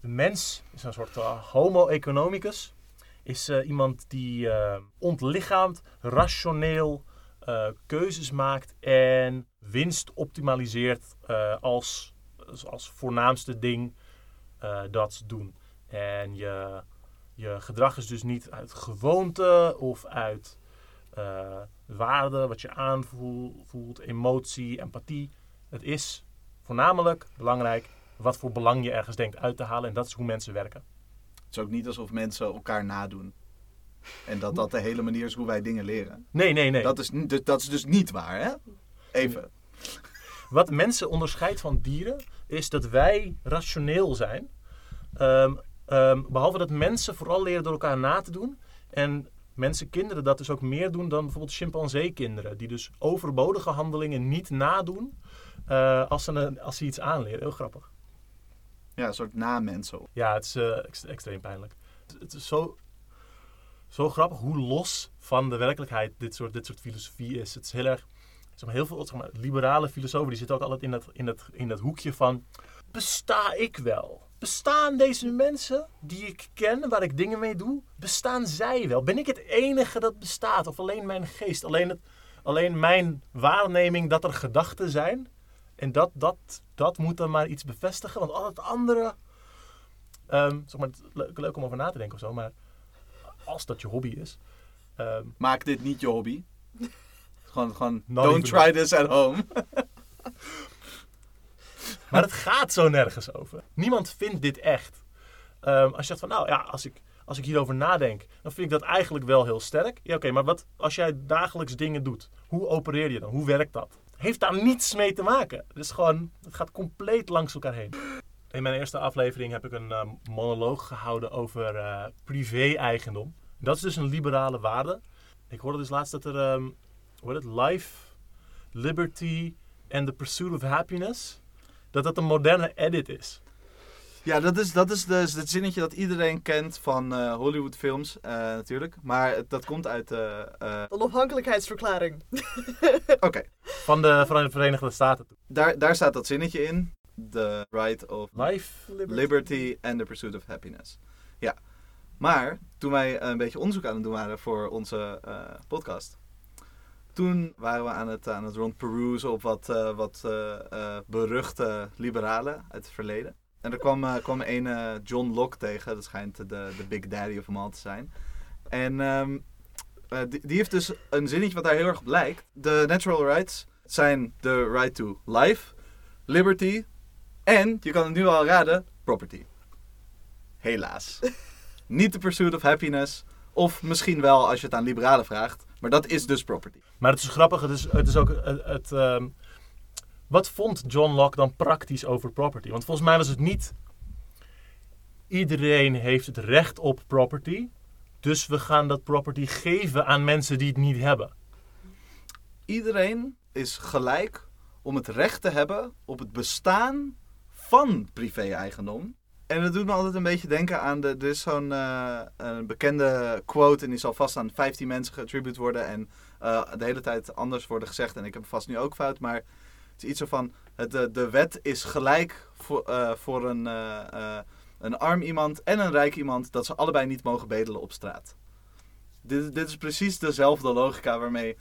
De mens is een soort eh, homo economicus. Is eh, iemand die eh, ontlichaamt, rationeel keuzes maakt en winst optimaliseert als, als voornaamste ding dat ze doen. En je, je gedrag is dus niet uit gewoonte of uit eh, waarde, wat je aanvoelt, emotie, empathie. Het is voornamelijk belangrijk wat voor belang je ergens denkt uit te halen. En dat is hoe mensen werken. Het is ook niet alsof mensen elkaar nadoen. En dat dat de hele manier is hoe wij dingen leren. Nee, nee, nee. Dat, is, niet- dat is dus niet waar, hè? Even. Wat mensen onderscheidt van dieren is dat wij rationeel zijn. Ehm, ehm, behalve dat mensen vooral leren door elkaar na te doen. En mensen, kinderen, dat dus ook meer doen dan bijvoorbeeld chimpansee-kinderen. Die dus overbodige handelingen niet nadoen eh, als, ze, een- als ze iets aanleren. Heel grappig. Ja, een soort na-mensen. Ja, het is eh, ex- extreem pijnlijk. Het, het is zo, zo grappig hoe los van de werkelijkheid dit soort, dit soort filosofie is. Het is heel erg... Zeg maar, heel veel zeg maar, liberale filosofen die zitten ook altijd in dat, in, dat, in dat hoekje van... Besta ik wel? Bestaan deze mensen die ik ken, waar ik dingen mee doe, bestaan zij wel? Ben ik het enige dat bestaat? Of alleen mijn geest? Alleen, het, alleen mijn waarneming dat er gedachten zijn? En dat, dat, dat moet dan maar iets bevestigen, want al het andere... Ehm, zeg maar, leuk, leuk om over na te denken of zo, maar als dat je hobby is... ehm, Maak dit niet je hobby. gewoon, gewoon Not don't try this at home. Maar het gaat zo nergens over. Niemand vindt dit echt. Ehm, als je zegt van, nou ja, als ik, als ik hierover nadenk, dan vind ik dat eigenlijk wel heel sterk. Ja, oké, maar wat als jij dagelijks dingen doet? Hoe opereer je dan? Hoe werkt dat? Heeft daar niets mee te maken. Het is gewoon, het gaat compleet langs elkaar heen. In mijn eerste aflevering heb ik een eh, monoloog gehouden over eh, privé-eigendom. Dat is dus een liberale waarde. Ik hoorde dus laatst dat er, ehm hoe het, life, liberty and the pursuit of happiness dat dat een moderne edit is. Ja, dat is, dat is dus het zinnetje dat iedereen kent van eh, Hollywoodfilms, eh, natuurlijk. Maar het- dat komt uit... eh, eh, De onafhankelijkheidsverklaring. Oké, Van de, van de Verenigde Staten. daar, daar staat dat zinnetje in. The right of Life. liberty and the pursuit of happiness. Ja, maar toen wij een beetje onderzoek aan het doen waren voor onze eh, podcast... Toen waren we aan het, aan het op wat, eh, wat eh, eh, beruchte liberalen uit het verleden. En er kwam, kwam een John Locke tegen, dat schijnt de, de big daddy of them all te zijn. En ehm, eh, die, die heeft dus een zinnetje wat daar heel erg op lijkt. De natural rights zijn the right to life, liberty en, je kan het nu al raden, property. Helaas. Niet de pursuit of happiness, of misschien wel als je het aan liberalen vraagt, maar dat is dus property. Maar het is grappig, het is, het is ook het. het, ehm, wat vond John Locke dan praktisch over property? Want volgens mij was het niet. Iedereen heeft het recht op property. Dus we gaan dat property geven aan mensen die het niet hebben. Iedereen is gelijk om het recht te hebben op het bestaan van privé-eigendom. En dat doet me altijd een beetje denken aan, de, er is zo'n eh, een bekende quote en die zal vast aan 15 mensen geattribute worden en eh, de hele tijd anders worden gezegd. En ik heb vast nu ook fout, maar het is iets van, het, de, wet is gelijk voor, eh, voor een, een arm iemand en een rijk iemand dat ze allebei niet mogen bedelen op straat. Dit, dit is precies dezelfde logica waarmee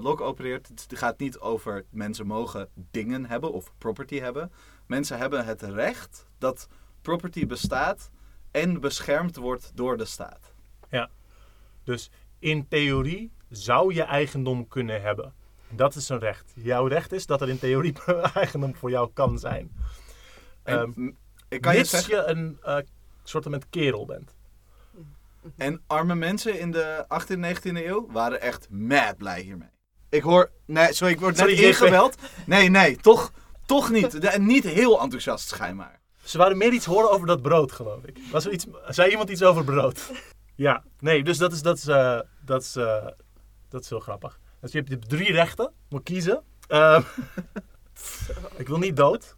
Locke opereert. Het gaat niet over mensen mogen dingen hebben of property hebben. Mensen hebben het recht dat property bestaat en beschermd wordt door de staat. Dus in theorie zou je eigendom kunnen hebben. Dat is een recht. Jouw recht is dat er in theorie eigendom voor jou kan zijn. En Ehm, ik kan je zeggen, je een eh soort met kerel bent. en arme mensen in de 18e en 19e eeuw waren echt mad blij hiermee. Ik hoor, nee, sorry, ik word net Sorry, ingebeld. Nee, nee, toch, toch niet. De- niet heel enthousiast schijnbaar. Ze wouden meer iets horen over dat brood, geloof ik. Was er iets, zei iemand iets over brood? Ja, nee, dus dat is, dat is, eh, dat is, eh, dat is heel grappig. Dus je hebt, drie rechten, moet kiezen. Ehm, ik wil niet dood.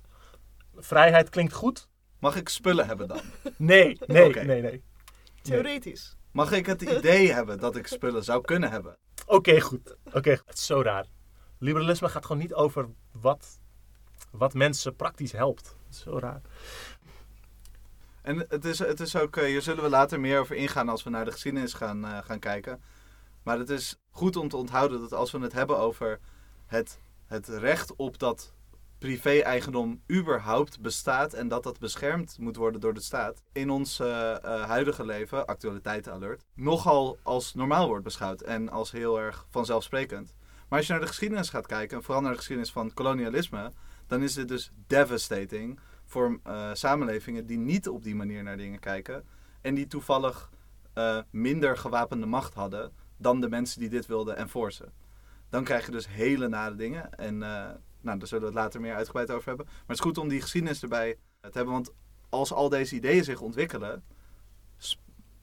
Vrijheid klinkt goed. Mag ik spullen hebben dan? Nee, nee, nee, nee. Theoretisch. Mag ik het idee hebben dat ik spullen zou kunnen hebben? Oké, goed. Oké, het is zo raar. Liberalisme gaat gewoon niet over wat, wat mensen praktisch helpt. Zo raar. En het is, het is ook, eh, hier zullen we later meer over ingaan als we naar de geschiedenis gaan, eh, gaan kijken. Maar het is goed om te onthouden dat als we het hebben over het, het recht op dat privé-eigendom überhaupt bestaat en dat dat beschermd moet worden door de staat, in ons eh, huidige leven, actualiteitenalert, nogal als normaal wordt beschouwd en als heel erg vanzelfsprekend. Maar als je naar de geschiedenis gaat kijken, en vooral naar de geschiedenis van kolonialisme, dan is dit dus devastating voor eh, samenlevingen die niet op die manier naar dingen kijken. En die toevallig eh, minder gewapende macht hadden dan de mensen die dit wilden enforcen. Dan krijg je dus hele nare dingen. En eh, nou, daar zullen we het later meer uitgebreid over hebben. Maar het is goed om die geschiedenis erbij te hebben. Want als al deze ideeën zich ontwikkelen,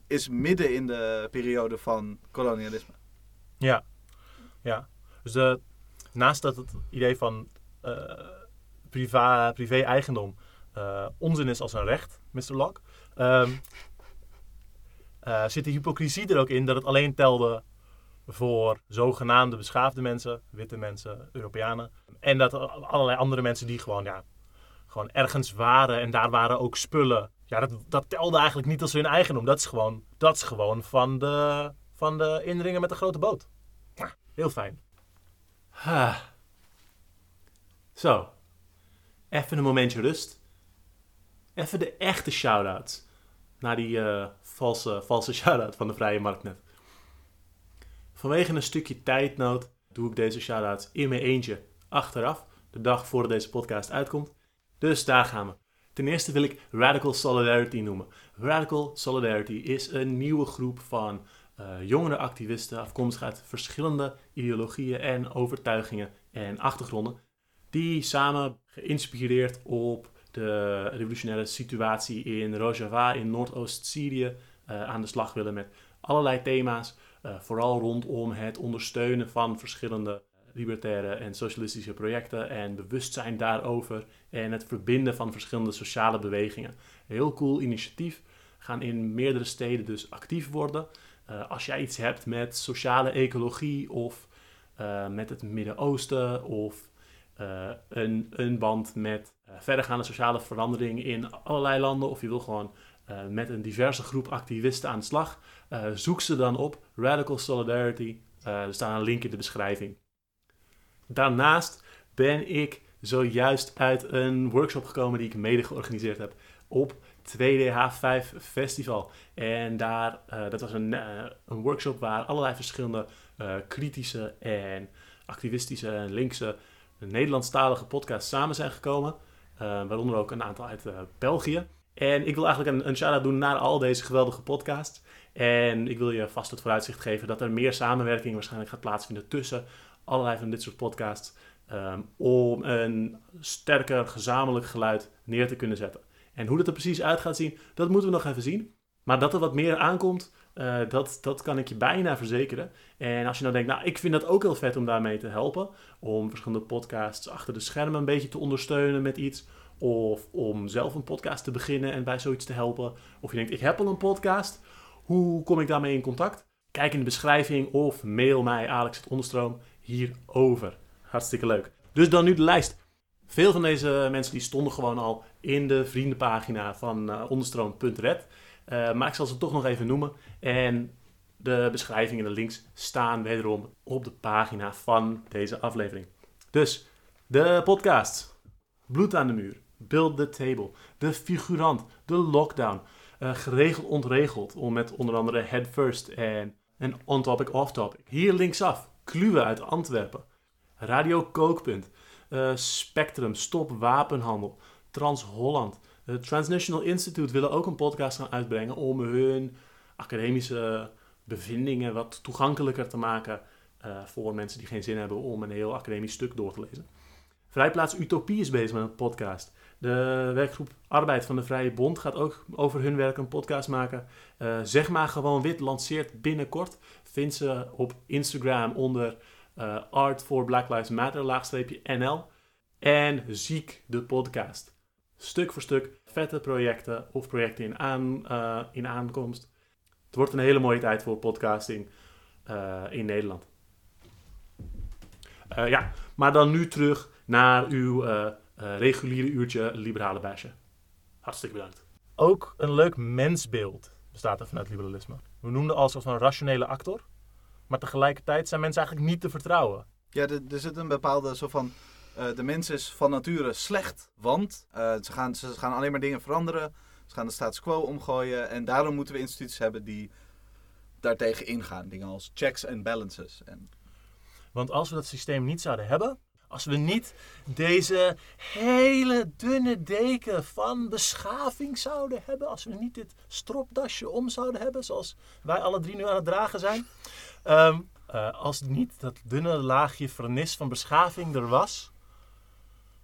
is midden in de periode van kolonialisme. Ja, ja. Dus naast dat het idee van privé-eigendom eh, onzin is als een recht, Mr. Locke, ehm, eh, zit de hypocrisie er ook in dat het alleen telde voor zogenaamde beschaafde mensen, witte mensen, Europeanen. En dat er allerlei andere mensen die gewoon, ja, gewoon ergens waren en daar waren ook spullen. Ja, dat, dat telde eigenlijk niet als hun eigendom. Dat is gewoon, dat is gewoon van, de, van de indringer met de grote boot. Heel fijn. Ha. Zo. Even een momentje rust. Even de echte shout-outs. Naar die eh, valse, valse shout-out van de Vrije Markt net. Vanwege een stukje tijdnood doe ik deze shout-outs in mijn eentje achteraf. De dag voordat deze podcast uitkomt. Dus daar gaan we. Ten eerste wil ik Radical Solidarity noemen. Radical Solidarity is een nieuwe groep van eh, jongere activisten, afkomstig uit verschillende ideologieën en overtuigingen en achtergronden, die samen geïnspireerd op de revolutionaire situatie in Rojava in Noordoost-Syrië eh, aan de slag willen met allerlei thema's, eh, vooral rondom het ondersteunen van verschillende libertaire en socialistische projecten en bewustzijn daarover en het verbinden van verschillende sociale bewegingen. Heel cool initiatief, gaan in meerdere steden dus actief worden. Uh, als jij iets hebt met sociale ecologie of met het Midden-Oosten of uh, een, een band met verdergaande sociale verandering in allerlei landen of je wil gewoon met een diverse groep activisten aan de slag, zoek ze dan op. Radical Solidarity. er staat een link in de beschrijving. Daarnaast ben ik zojuist uit een workshop gekomen die ik mede georganiseerd heb op 2DH5 Festival. En daar, dat was een, een workshop waar allerlei verschillende kritische en activistische linkse Nederlandstalige podcasts samen zijn gekomen. waaronder ook een aantal uit België. En ik wil eigenlijk een, een shout-out doen naar al deze geweldige podcasts. En ik wil je vast het vooruitzicht geven dat er meer samenwerking waarschijnlijk gaat plaatsvinden tussen allerlei van dit soort podcasts. Um, om een sterker gezamenlijk geluid neer te kunnen zetten. En hoe dat er precies uit gaat zien, dat moeten we nog even zien. Maar dat er wat meer aankomt, eh, dat, dat kan ik je bijna verzekeren. En als je nou denkt, nou, ik vind dat ook heel vet om daarmee te helpen. Om verschillende podcasts achter de schermen een beetje te ondersteunen met iets. Of om zelf een podcast te beginnen en bij zoiets te helpen. Of je denkt, ik heb al een podcast. Hoe kom ik daarmee in contact? Kijk in de beschrijving of mail mij Alex het Onderstroom hierover. Hartstikke leuk. Dus dan nu de lijst. Veel van deze mensen die stonden gewoon al in de vriendenpagina van uh, onderstroom.red. Uh, maar ik zal ze toch nog even noemen. En de beschrijving en de links staan wederom op de pagina van deze aflevering. Dus de podcast. Bloed aan de muur. Build the Table. De figurant. De lockdown. Uh, geregeld ontregeld. Om met onder andere Head First en, en On Topic Off Topic. Hier linksaf. Kluwe uit Antwerpen. Radio Kookpunt. Uh, Spectrum. Stop Wapenhandel. Trans-Holland. Het Transnational Institute willen ook een podcast gaan uitbrengen om hun academische bevindingen wat toegankelijker te maken uh, voor mensen die geen zin hebben om een heel academisch stuk door te lezen. Vrijplaats Utopie is bezig met een podcast. De werkgroep Arbeid van de Vrije Bond gaat ook over hun werk een podcast maken. Uh, zeg maar gewoon wit lanceert binnenkort. Vind ze op Instagram onder uh, Art for Black Lives Matter NL. En Ziek de podcast. Stuk voor stuk vette projecten of projecten in, aan, uh, in aankomst. Het wordt een hele mooie tijd voor podcasting uh, in Nederland. Uh, ja, maar dan nu terug naar uw reguliere uurtje liberale basje. Hartstikke bedankt. Ook een leuk mensbeeld bestaat er vanuit liberalisme. We noemden al soort van rationele actor. Maar tegelijkertijd zijn mensen eigenlijk niet te vertrouwen. Ja, er, er zit een bepaalde zo van... Uh, de mens is van nature slecht, want uh, ze, gaan, ze gaan alleen maar dingen veranderen. Ze gaan de status quo omgooien. En daarom moeten we instituties hebben die daartegen ingaan. Dingen als checks en balances. En... Want als we dat systeem niet zouden hebben, als we niet deze hele dunne deken van beschaving zouden hebben, als we niet dit stropdasje om zouden hebben, zoals wij alle drie nu aan het dragen zijn, um, uh, als niet dat dunne laagje vernis van beschaving er was,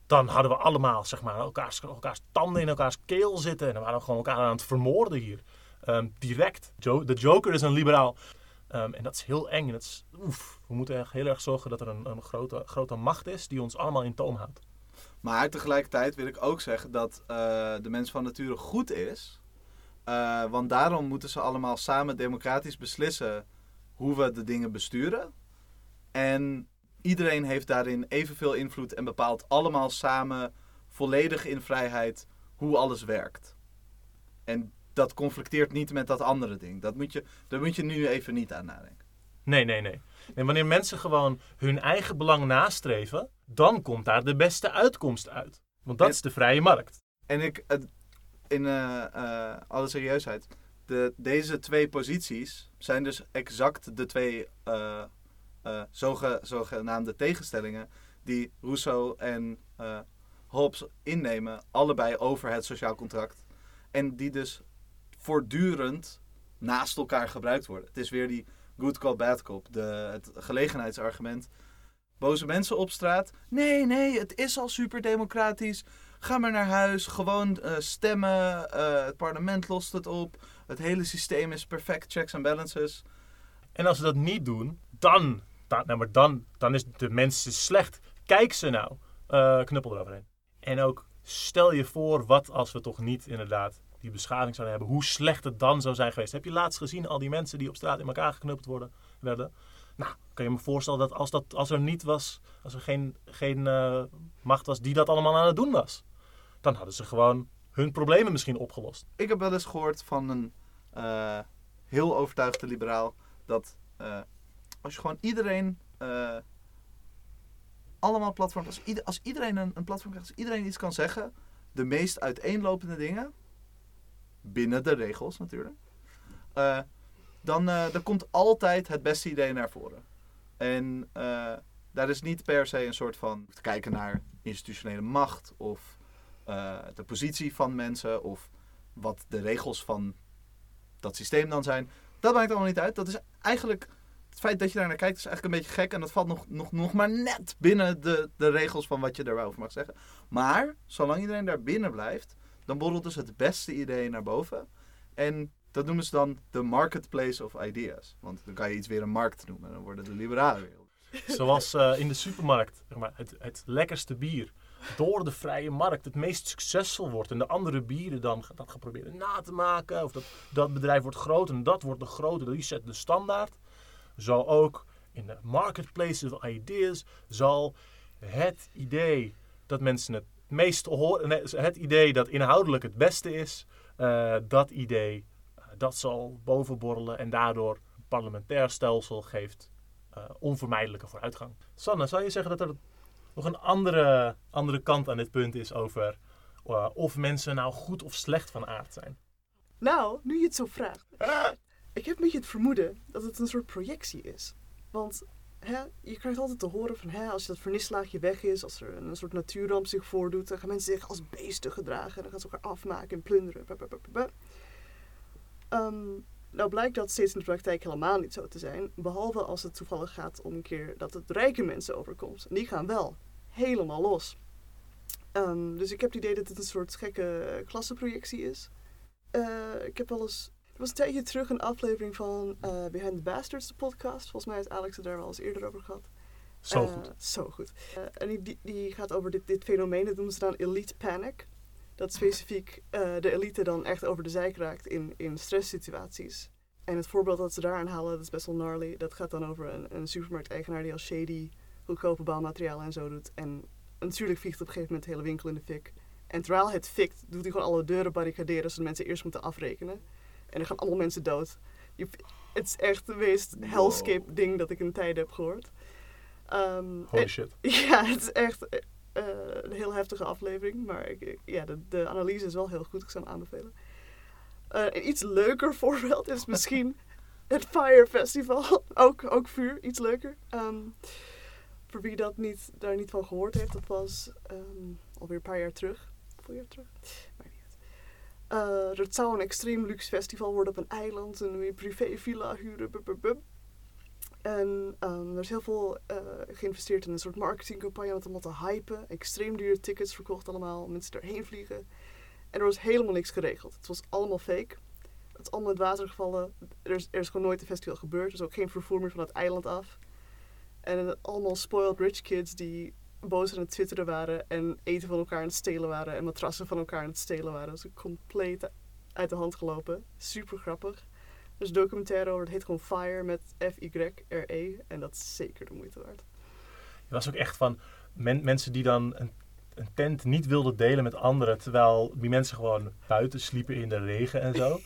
dan hadden we allemaal zeg maar, elkaars, tanden in elkaars keel zitten. En dan waren we gewoon elkaar aan het vermoorden hier. Um, direct. De Joker is een liberaal. Um, en dat is heel eng. En dat is, oef, we moeten echt heel erg zorgen dat er een, een grote, grote macht is die ons allemaal in toom houdt. Maar tegelijkertijd wil ik ook zeggen dat uh, de mens van nature goed is. Uh, want daarom moeten ze allemaal samen democratisch beslissen hoe we de dingen besturen. En iedereen heeft daarin evenveel invloed en bepaalt allemaal samen volledig in vrijheid hoe alles werkt. En dat conflicteert niet met dat andere ding. Dat moet je, daar moet je nu even niet aan nadenken. Nee, nee, nee. En wanneer mensen gewoon hun eigen belang nastreven, dan komt daar de beste uitkomst uit. Want dat En- is de vrije markt. En ik, in eh, eh, alle serieusheid, de, deze twee posities zijn dus exact de twee eh, zoge, zogenaamde tegenstellingen die Rousseau en eh, Hobbes innemen, allebei over het sociaal contract. En die dus voortdurend naast elkaar gebruikt worden. Het is weer die good cop, bad cop, de, het gelegenheidsargument. Boze mensen op straat. Nee, nee, het is al super democratisch. Ga maar naar huis, gewoon eh, stemmen. het parlement lost het op. Het hele systeem is perfect, checks en balances. En als ze dat niet doen, dan, dan, nou, maar dan, dan is de mensen slecht. Kijk ze nou. Eh, knuppel eroverheen. En ook stel je voor, wat als we toch niet inderdaad die beschaving zouden hebben. Hoe slecht het dan zou zijn geweest. Heb je laatst gezien al die mensen die op straat in elkaar geknuppeld worden, werden? Nou, kan je me voorstellen dat als, dat als er niet was, als er geen, geen eh, macht was die dat allemaal aan het doen was, dan hadden ze gewoon hun problemen misschien opgelost. Ik heb wel eens gehoord van een eh, heel overtuigde liberaal dat als je gewoon iedereen eh, allemaal platforms, als, als iedereen een, een platform krijgt, als iedereen iets kan zeggen, de meest uiteenlopende dingen, binnen de regels natuurlijk, eh, dan, eh, dan komt altijd het beste idee naar voren. En daar is niet per se een soort van te kijken naar institutionele macht of de positie van mensen of wat de regels van dat systeem dan zijn. Dat maakt allemaal niet uit. Dat is eigenlijk, het feit dat je daar naar kijkt is eigenlijk een beetje gek. En dat valt nog, nog, nog maar net binnen de, de regels van wat je daarover mag zeggen. Maar, zolang iedereen daar binnen blijft, dan borrelt dus het beste idee naar boven. En Dat noemen ze dan de marketplace of ideas. Want dan kan je iets weer een markt noemen. Dan worden de liberalen weer. Zoals eh, in de supermarkt. Zeg maar, het, het lekkerste bier door de vrije markt het meest succesvol wordt. En de andere bieren dan dat gaan proberen na te maken. Of dat, dat bedrijf wordt groter en dat wordt de grote. Die zet de standaard. Zo ook in de marketplace of ideas zal het idee dat mensen het meest horen. Het idee dat inhoudelijk het beste is. eh, dat idee eh, dat zal bovenborrelen en daardoor een parlementair stelsel geeft eh, onvermijdelijke vooruitgang. Sanne, zou je zeggen dat er nog een andere, andere kant aan dit punt is over of mensen nou goed of slecht van aard zijn? Nou, nu je het zo vraagt. Ik heb een beetje het vermoeden dat het een soort projectie is. Want hè, je krijgt altijd te horen van hè, als dat vernislaagje weg is, als er een, soort natuurramp zich voordoet, dan gaan mensen zich als beesten gedragen en dan gaan ze elkaar afmaken en plunderen. Ehm, nou blijkt dat steeds in de praktijk helemaal niet zo te zijn. Behalve als het toevallig gaat om een keer dat het rijke mensen overkomt. En die gaan wel helemaal los. Ehm, dus ik heb het idee dat het een soort gekke klassenprojectie is. Eh, ik heb wel eens. Er was een tijdje terug een aflevering van eh, Behind the Bastards, de podcast. Volgens mij heeft Alex het daar wel eens eerder over gehad. Zo Eh, goed. Zo goed. Eh, en die, die, gaat over dit, dit fenomeen, dat noemen ze dan elite panic. Dat specifiek de elite dan echt over de zijk raakt in, in stresssituaties. En het voorbeeld dat ze daar aanhalen, dat is best wel gnarly. Dat gaat dan over een, een supermarkteigenaar die als shady goedkope bouwmaterialen en zo doet. En natuurlijk vliegt op een gegeven moment de hele winkel in de fik. En terwijl het fikt, doet hij gewoon alle deuren barricaderen, zodat mensen eerst moeten afrekenen. En er gaan allemaal mensen dood. Je, het is echt het meest Wow. hellscape ding dat ik in tijden heb gehoord. Ehm, Holy en- shit. ja, het is echt eh, een heel heftige aflevering. Maar ik, ja, de, de analyse is wel heel goed. Ik zou hem aanbevelen. Eh, een iets leuker voorbeeld is misschien het Fire Festival. ook, ook vuur, iets leuker. Ehm, voor wie dat niet, daar niet van gehoord heeft, dat was ehm, alweer een paar jaar terug. Hoeveel jaar terug? Uit. Eh, het zou een extreem luxe festival worden op een eiland. Een privé villa huren. En ehm, er is heel veel eh, geïnvesteerd in een soort marketingcampagne om het allemaal te hypen. Extreem dure tickets verkocht allemaal, mensen erheen vliegen. En er was helemaal niks geregeld. Het was allemaal fake. Het is allemaal het water gevallen. Er is, er is gewoon nooit een festival gebeurd. Er is ook geen vervoer meer van het eiland af. En allemaal spoiled rich kids die boos aan het twitteren waren en eten van elkaar aan het stelen waren en matrassen van elkaar aan het stelen waren. Dat is compleet uit de hand gelopen. Super grappig. Een documentaire over, het heet gewoon Fire met F-Y-R-E. En dat is zeker de moeite waard. Het was ook echt van men- mensen die dan een, een tent niet wilden delen met anderen, terwijl die mensen gewoon buiten sliepen in de regen en zo.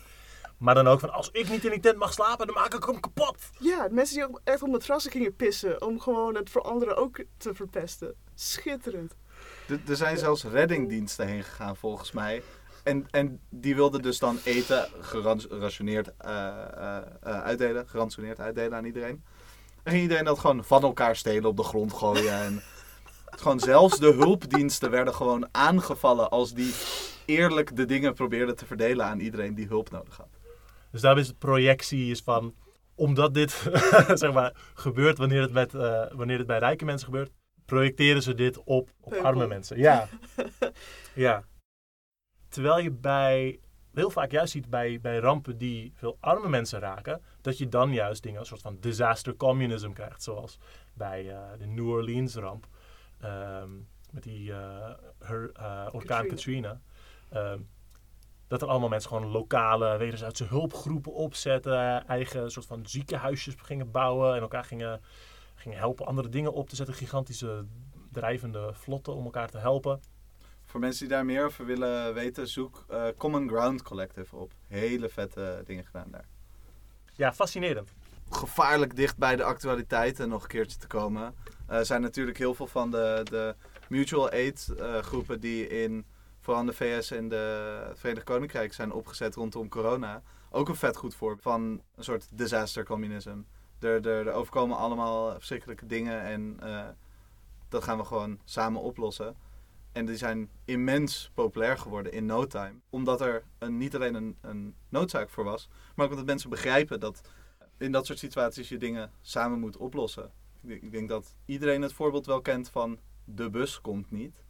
Maar dan ook van, als ik niet in die tent mag slapen, dan maak ik hem kapot. Ja, mensen die ook echt op matrassen gingen pissen om gewoon het voor anderen ook te verpesten. Schitterend. Er- Er zijn zelfs reddingdiensten heen gegaan volgens mij. En, en die wilden dus dan eten gerationeerd eh, eh, eh, uitdelen. Geransoneerd uitdelen aan iedereen. En ging iedereen dat gewoon van elkaar stelen op de grond gooien. En gewoon zelfs de hulpdiensten werden gewoon aangevallen als die eerlijk de dingen probeerden te verdelen aan iedereen die hulp nodig had. Dus daar is het projectie is van, omdat dit zeg maar, gebeurt wanneer het, met, eh, wanneer het bij rijke mensen gebeurt, projecteren ze dit op, op arme mensen. Ja. ja. Terwijl je bij, heel vaak juist ziet bij, bij rampen die veel arme mensen raken, dat je dan juist dingen een soort van disaster communism krijgt. Zoals bij eh, de New Orleans ramp. ehm, met die her, eh, orkaan Katrina. Katrina. Ehm, dat er allemaal mensen gewoon lokale wederzijdse hulpgroepen opzetten. Eigen soort van ziekenhuisjes gingen bouwen. En elkaar gingen, gingen helpen andere dingen op te zetten. Gigantische drijvende vlotten om elkaar te helpen. Voor mensen die daar meer over willen weten, zoek eh, Common Ground Collective op. Hele vette dingen gedaan daar. Ja, fascinerend. gevaarlijk dicht bij de actualiteiten nog een keertje te komen. Er zijn natuurlijk heel veel van de, de mutual aid eh, groepen die in vooral de VS en de Verenigd Koninkrijk zijn opgezet rondom corona. Ook een vet goed voorbeeld van een soort disaster communism. Er, er, er overkomen allemaal verschrikkelijke dingen en eh, dat gaan we gewoon samen oplossen. En die zijn immens populair geworden in no time. Omdat er een, niet alleen een, een noodzaak voor was, maar ook omdat mensen begrijpen dat in dat soort situaties je dingen samen moet oplossen. Ik Ik denk dat iedereen het voorbeeld wel kent van de bus komt niet.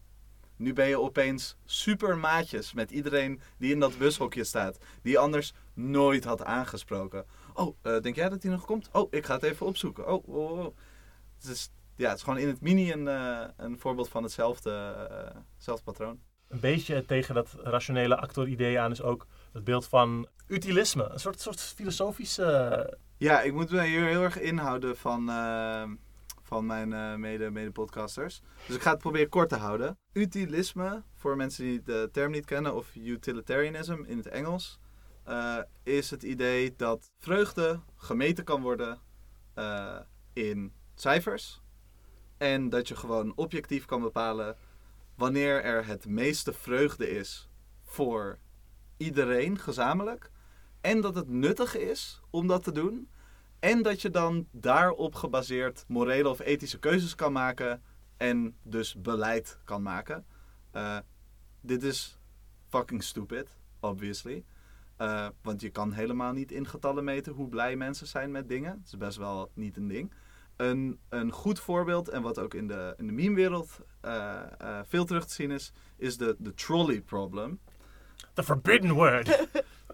Nu ben je opeens super maatjes met iedereen die in dat bushokje staat. Die je anders nooit had aangesproken. Oh, eh, denk jij dat hij nog komt? Oh, ik ga het even opzoeken. Oh, oh, oh. Het is, ja, het is gewoon in het mini een, eh, een voorbeeld van hetzelfde, eh, hetzelfde patroon. Een beetje tegen dat rationele actor-idee aan is ook het beeld van utilisme. Een soort, soort filosofische... Ja, ik moet me hier heel erg inhouden van, van mijn eh, mede, mede-podcasters. Dus ik ga het proberen kort te houden. Utilisme, voor mensen die de term niet kennen, of utilitarianism in het Engels, eh, is het idee dat vreugde gemeten kan worden eh, in cijfers. En dat je gewoon objectief kan bepalen wanneer er het meeste vreugde is voor iedereen gezamenlijk. En dat het nuttig is om dat te doen. En dat je dan daarop gebaseerd morele of ethische keuzes kan maken. En dus beleid kan maken. Eh, dit is fucking stupid, obviously. Eh, want je kan helemaal niet in getallen meten hoe blij mensen zijn met dingen. Het is best wel niet een ding. Een, een goed voorbeeld, en wat ook in de, in de meme-wereld eh, eh, veel terug te zien is, is de, de trolley problem. The forbidden word.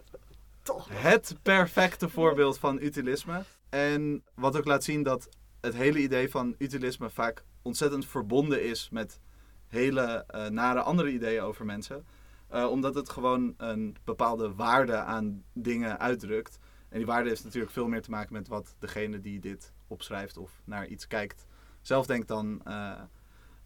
Toch. Het perfecte voorbeeld van utilisme. En wat ook laat zien dat het hele idee van utilisme vaak ontzettend verbonden is met hele eh, nare andere ideeën over mensen. Eh, omdat het gewoon een bepaalde waarde aan dingen uitdrukt. En die waarde heeft natuurlijk veel meer te maken met wat degene die dit opschrijft of naar iets kijkt zelf denkt dan eh,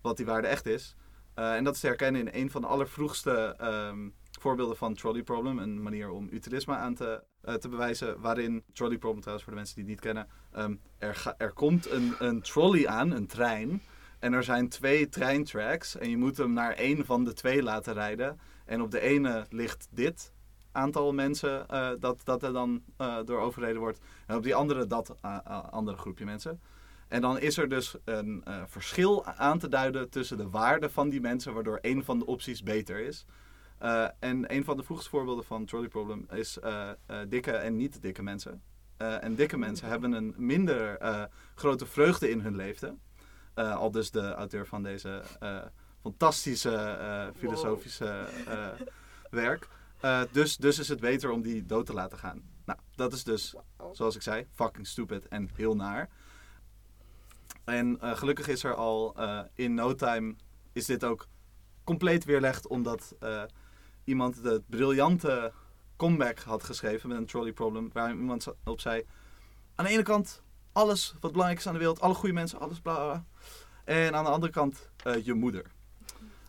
wat die waarde echt is. En dat is te herkennen in een van de allervroegste ehm, voorbeelden van trolley problem. Een manier om utilisme aan te, eh, te bewijzen. Waarin, trolley problem trouwens voor de mensen die het niet kennen. ehm, er, er komt een, een trolley aan, een trein. En er zijn twee treintracks. En je moet hem naar één van de twee laten rijden. En op de ene ligt dit aantal mensen eh, dat, dat er dan eh, door overreden wordt. En op die andere dat andere groepje mensen. En dan is er dus een verschil aan te duiden tussen de waarde van die mensen, waardoor één van de opties beter is. Eh, en een van de vroegste voorbeelden van trolley problem is eh, eh, dikke en niet dikke mensen. En dikke mensen hebben een minder grote vreugde in hun leven. Al dus de auteur van deze fantastische filosofische werk. Dus, dus is het beter om die dood te laten gaan. Nou, dat is dus zoals ik zei, fucking stupid en heel naar. En gelukkig is er al in no time is dit ook compleet weerlegd, omdat iemand de briljante comeback had geschreven met een trolley problem, waar iemand op zei, aan de ene kant alles wat belangrijk is aan de wereld, alle goede mensen, alles bla. En aan de andere kant eh, je moeder.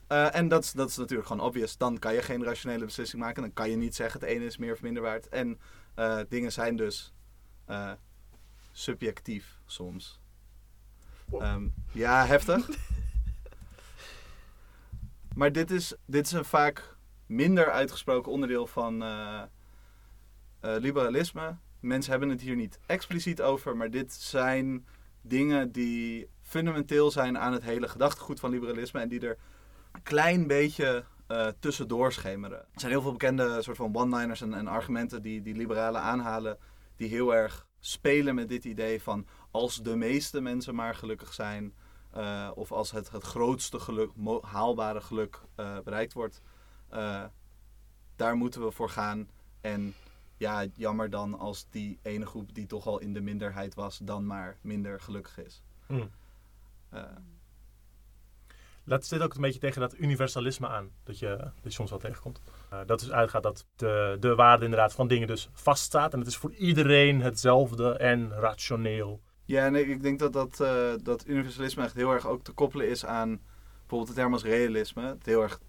Eh, en dat is, dat is natuurlijk gewoon obvious. Dan kan je geen rationele beslissing maken. Dan kan je niet zeggen het ene is meer of minder waard. En eh, dingen zijn dus subjectief soms. Wow. Ehm, ja, heftig. maar dit is, dit is een vaak minder uitgesproken onderdeel van eh, eh, liberalisme. Mensen hebben het hier niet expliciet over, maar dit zijn dingen die fundamenteel zijn aan het hele gedachtegoed van liberalisme en die er een klein beetje eh, tussendoor schemeren. Er zijn heel veel bekende soort van one-liners en, en argumenten die, die liberalen aanhalen, die heel erg spelen met dit idee van als de meeste mensen maar gelukkig zijn, of als het, het grootste geluk, haalbare geluk bereikt wordt, eh, daar moeten we voor gaan. En ja, jammer dan als die ene groep die toch al in de minderheid was, dan maar minder gelukkig is. Hm. Eh, Dat zit ook een beetje tegen dat universalisme aan, dat je, dat je soms wel tegenkomt. Eh, dat dus uitgaat dat de, de waarde inderdaad van dingen dus vaststaat. En het is voor iedereen hetzelfde en rationeel. Ja, en ik- denk dat dat, eh, dat universalisme echt heel erg ook te koppelen is aan bijvoorbeeld de term als realisme. Het heel erg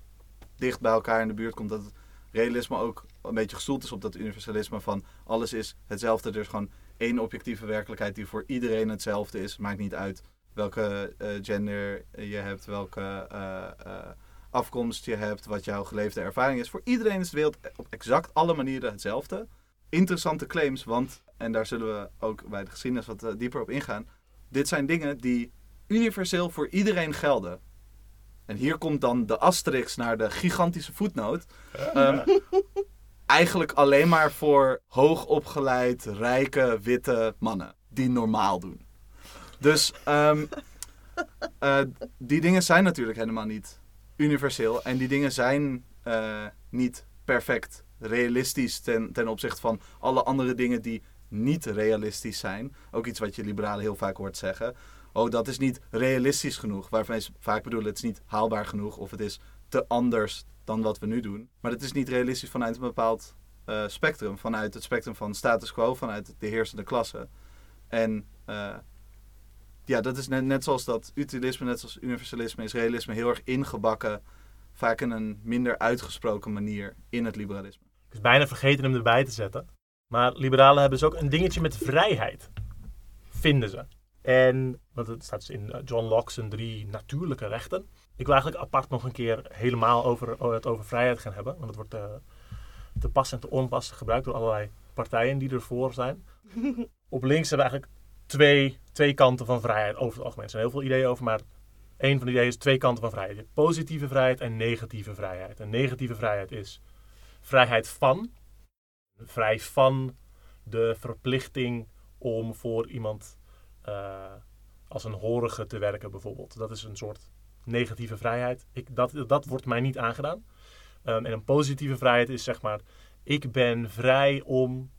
dicht bij elkaar in de buurt komt. Dat het realisme ook een beetje gestoeld is op dat universalisme van alles is hetzelfde. Er is gewoon één objectieve werkelijkheid die voor iedereen hetzelfde is. Maakt niet uit welke eh, gender je hebt, welke eh, eh, afkomst je hebt, wat jouw geleefde ervaring is. Voor iedereen is de wereld op exact alle manieren hetzelfde. Interessante claims, want, en daar zullen we ook bij de geschiedenis wat dieper op ingaan. Dit zijn dingen die universeel voor iedereen gelden. En hier komt dan de asterix naar de gigantische voetnoot. Ehm, eigenlijk alleen maar voor hoogopgeleid, rijke, witte mannen. Die normaal doen. Dus ehm, eh, die dingen zijn natuurlijk helemaal niet universeel. En die dingen zijn eh, niet perfect realistisch ten, ten opzichte van alle andere dingen die niet realistisch zijn. Ook iets wat je liberalen heel vaak hoort zeggen. Oh, dat is niet realistisch genoeg. Waarvan ze vaak bedoelen, het is niet haalbaar genoeg of het is te anders dan wat we nu doen. Maar het is niet realistisch vanuit een bepaald eh, spectrum. Vanuit het spectrum van status quo, vanuit de heersende klasse. En eh, ja, dat is net, net zoals dat utilisme, net zoals universalisme, is realisme heel erg ingebakken. Vaak in een minder uitgesproken manier in het liberalisme. Ik is bijna vergeten hem erbij te zetten. Maar liberalen hebben dus ook een dingetje met vrijheid. Vinden ze. En, want het staat dus in eh, John Locke zijn drie natuurlijke rechten. Ik wil eigenlijk apart nog een keer helemaal over, het over vrijheid gaan hebben. Want het wordt uh, te pas en te onpas gebruikt door allerlei partijen die ervoor zijn. Op links hebben we eigenlijk twee, twee kanten van vrijheid over het algemeen. Er zijn heel veel ideeën over, maar één van de ideeën is twee kanten van vrijheid. Je hebt positieve vrijheid en negatieve vrijheid. En negatieve vrijheid is vrijheid van. Vrij van de verplichting om voor iemand als een horige te werken bijvoorbeeld. Dat is een soort negatieve vrijheid. Ik, dat, dat wordt mij niet aangedaan. Um, en een positieve vrijheid is zeg maar, ik ben vrij om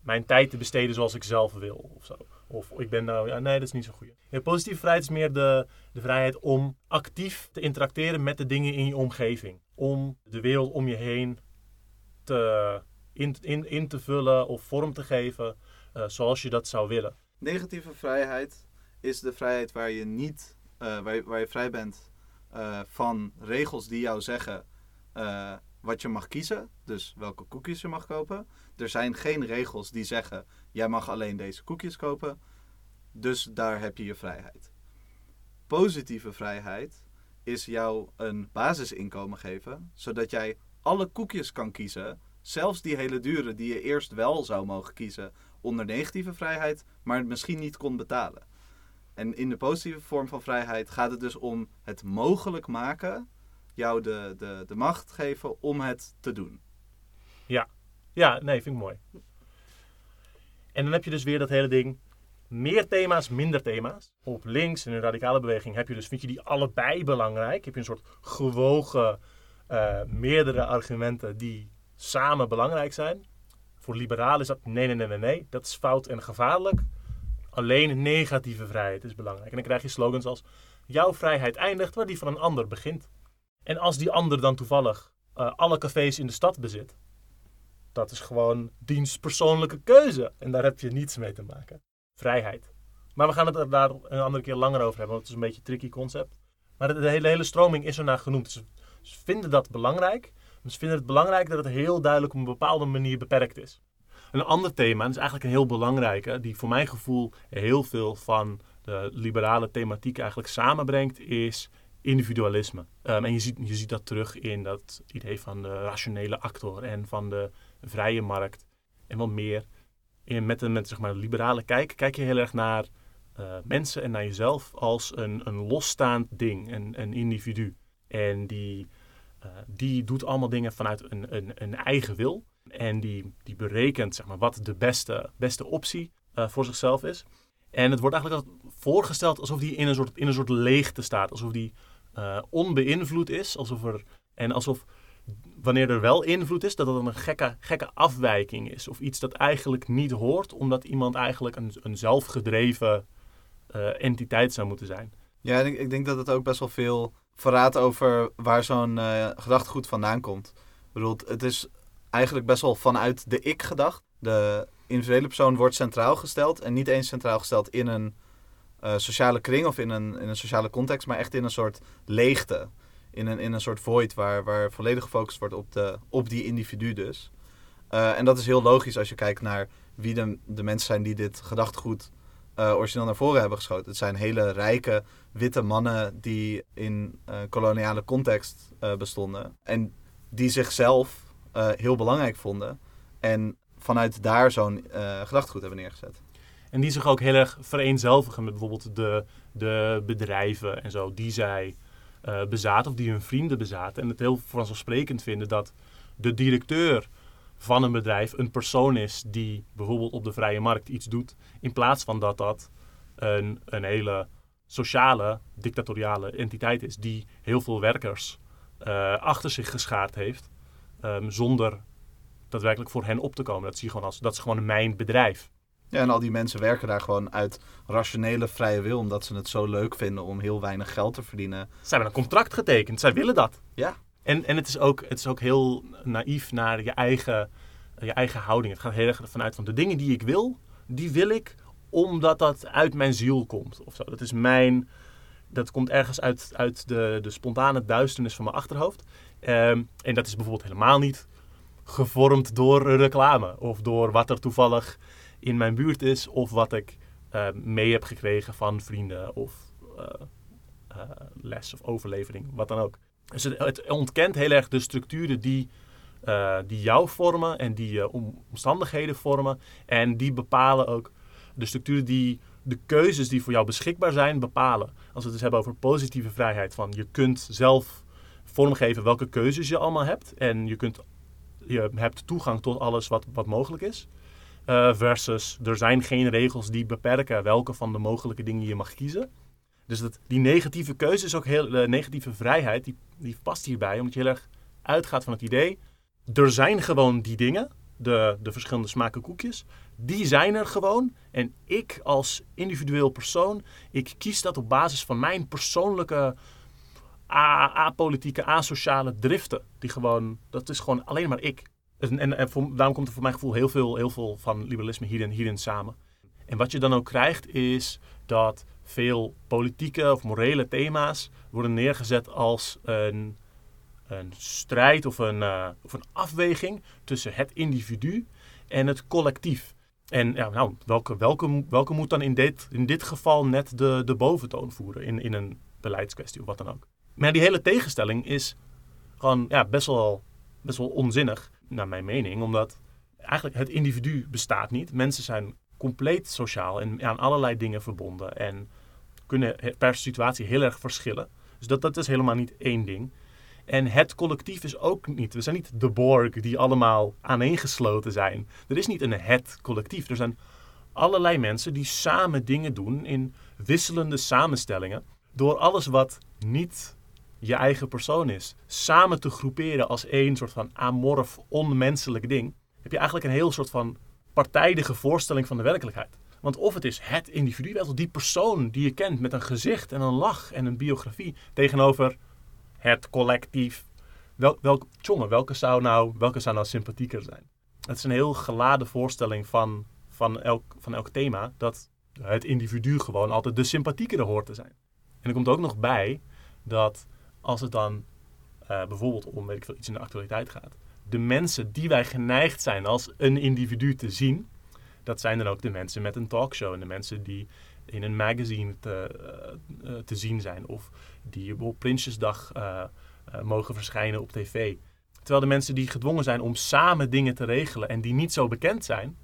mijn tijd te besteden zoals ik zelf wil. Of, zo. of ik ben nou, ja, nee, dat is niet zo goed. Ja, positieve vrijheid is meer de, de vrijheid om actief te interacteren met de dingen in je omgeving. Om de wereld om je heen te, in, in, in te vullen of vorm te geven uh, zoals je dat zou willen. Negatieve vrijheid is de vrijheid waar je niet, uh, waar, je, vrij bent uh, van regels die jou zeggen wat je mag kiezen. Dus welke koekjes je mag kopen. Er zijn geen regels die zeggen: jij mag alleen deze koekjes kopen. Dus daar heb je je vrijheid. Positieve vrijheid is jou een basisinkomen geven, zodat jij alle koekjes kan kiezen, zelfs die hele dure die je eerst wel zou mogen kiezen onder negatieve vrijheid, maar het misschien niet kon betalen. En in de positieve vorm van vrijheid gaat het dus om het mogelijk maken jou de, de, de macht geven om het te doen. Ja, ja, nee, vind ik mooi. En dan heb je dus weer dat hele ding. Meer thema's, minder thema's. Op links in een radicale beweging heb je dus, vind je die allebei belangrijk? Heb je een soort gewogen uh, meerdere argumenten die samen belangrijk zijn? Voor liberalen is dat nee, nee, nee, nee, nee. Dat is fout en gevaarlijk. Alleen negatieve vrijheid is belangrijk. En dan krijg je slogans als: jouw vrijheid eindigt waar die van een ander begint. En als die ander dan toevallig uh, alle cafés in de stad bezit, dat is gewoon diens persoonlijke keuze. En daar heb je niets mee te maken. Vrijheid. Maar we gaan het daar een andere keer langer over hebben, want het is een beetje een tricky concept. Maar de, hele, hele stroming is ernaar genoemd. Ze, ze vinden dat belangrijk. Ze vinden het belangrijk dat het heel duidelijk op een bepaalde manier beperkt is. Een ander thema, en dat is eigenlijk een heel belangrijke, die voor mijn gevoel heel veel van de liberale thematiek eigenlijk samenbrengt, is individualisme. Um, en je ziet, je ziet dat terug in dat idee van de rationele actor en van de vrije markt en wat meer. En met een zeg maar, liberale kijk, kijk je heel erg naar uh, mensen en naar jezelf als een, een losstaand ding, een, individu. En die, die doet allemaal dingen vanuit een, een, een eigen wil. En die, die berekent zeg maar, wat de beste, beste optie uh, voor zichzelf is. En het wordt eigenlijk voorgesteld alsof die in een soort, in een soort leegte staat. Alsof die uh, onbeïnvloed is. Alsof er, en alsof wanneer er wel invloed is, dat het een gekke, gekke afwijking is. Of iets dat eigenlijk niet hoort, omdat iemand eigenlijk een, een zelfgedreven entiteit zou moeten zijn. Ja, ik, ik, denk dat het ook best wel veel verraadt over waar zo'n uh, gedachtegoed vandaan komt. Ik het is eigenlijk best wel vanuit de ik gedacht. De individuele persoon wordt centraal gesteld en niet eens centraal gesteld in een uh, sociale kring of in een, in een sociale context, maar echt in een soort leegte. In een, in een soort void waar, waar volledig gefocust wordt op, de, op die individu dus. Uh, en dat is heel logisch als je kijkt naar wie de, de mensen zijn die dit gedachtegoed uh, origineel naar voren hebben geschoten. Het zijn hele rijke witte mannen die in uh, koloniale context bestonden. En die zichzelf heel belangrijk vonden. En vanuit daar zo'n gedachtegoed hebben neergezet. En die zich ook heel erg vereenzelvigen met bijvoorbeeld de, de bedrijven en zo die zij bezaten of die hun vrienden bezaten. En het heel vanzelfsprekend vinden dat de directeur van een bedrijf een persoon is die bijvoorbeeld op de vrije markt iets doet. In plaats van dat dat een, een hele sociale, dictatoriale entiteit is die heel veel werkers eh, achter zich geschaard heeft. ehm, zonder daadwerkelijk voor hen op te komen. Dat zie je gewoon als, dat is gewoon mijn bedrijf. Ja, en al die mensen werken daar gewoon uit rationele vrije wil, omdat ze het zo leuk vinden om heel weinig geld te verdienen. Zij hebben een contract getekend. Zij willen dat. Ja. En, en het, is ook, het is ook heel naïef naar je eigen, je eigen houding. Het gaat heel erg vanuit van de dingen die ik wil, die wil ik omdat dat uit mijn ziel komt. Of zo. Dat is mijn. Dat komt ergens uit, uit de, de spontane duisternis van mijn achterhoofd. Ehm, en dat is bijvoorbeeld helemaal niet gevormd door reclame. Of door wat er toevallig in mijn buurt is. Of wat ik eh, mee heb gekregen van vrienden. Of eh, eh, les of overlevering. Wat dan ook. Dus het, ontkent heel erg de structuren die, eh, die jou vormen. En die je om- omstandigheden vormen. En die bepalen ook de structuren die de keuzes die voor jou beschikbaar zijn bepalen. Als we het dus hebben over positieve vrijheid, van je kunt zelf vormgeven welke keuzes je allemaal hebt en je, kunt, je hebt toegang tot alles wat, wat mogelijk is. Eh, versus er zijn geen regels die beperken welke van de mogelijke dingen je mag kiezen. Dus dat, die negatieve keuze is ook heel, de negatieve vrijheid, die, die past hierbij, omdat je heel erg uitgaat van het idee, er zijn gewoon die dingen, de, de verschillende smaken koekjes, die zijn er gewoon. En ik als individueel persoon, ik kies dat op basis van mijn persoonlijke apolitieke, asociale driften. Die gewoon, dat is gewoon alleen maar ik. En, en, daarom komt er voor mijn gevoel heel veel, heel veel van liberalisme hierin, hierin samen. En wat je dan ook krijgt is dat veel politieke of morele thema's worden neergezet als een, een strijd of een, eh, of een afweging tussen het individu en het collectief. En ja, nou, welke, welke, welke moet dan in dit, in dit geval net de, de boventoon voeren in, in een beleidskwestie of wat dan ook. Maar die hele tegenstelling is gewoon ja, best, wel, best wel onzinnig, naar mijn mening. Omdat eigenlijk het individu bestaat niet. Mensen zijn compleet sociaal en aan allerlei dingen verbonden. En kunnen per situatie heel erg verschillen. Dus dat, dat is helemaal niet één ding. En het collectief is ook niet. We zijn niet de Borg die allemaal aaneengesloten zijn. Er is niet een het collectief. Er zijn allerlei mensen die samen dingen doen in wisselende samenstellingen. Door alles wat niet je eigen persoon is, samen te groeperen als één soort van amorf, onmenselijk ding, heb je eigenlijk een heel soort van partijdige voorstelling van de werkelijkheid. Want of het is het individu, wel die persoon die je kent met een gezicht en een lach en een biografie, tegenover het collectief. Wel, welk, jongen, welke zou, nou, welke zou nou sympathieker zijn? Het is een heel geladen voorstelling van, van, elk, van elk thema, dat het individu gewoon altijd de sympathiekere hoort te zijn. En er komt ook nog bij dat als het dan eh, bijvoorbeeld om weet ik veel, iets in de actualiteit gaat, de mensen die wij geneigd zijn als een individu te zien, dat zijn dan ook de mensen met een talkshow en de mensen die in een magazine te, eh, eh, te zien zijn of die op Prinsjesdag eh, mogen verschijnen op tv. Terwijl de mensen die gedwongen zijn om samen dingen te regelen en die niet zo bekend zijn,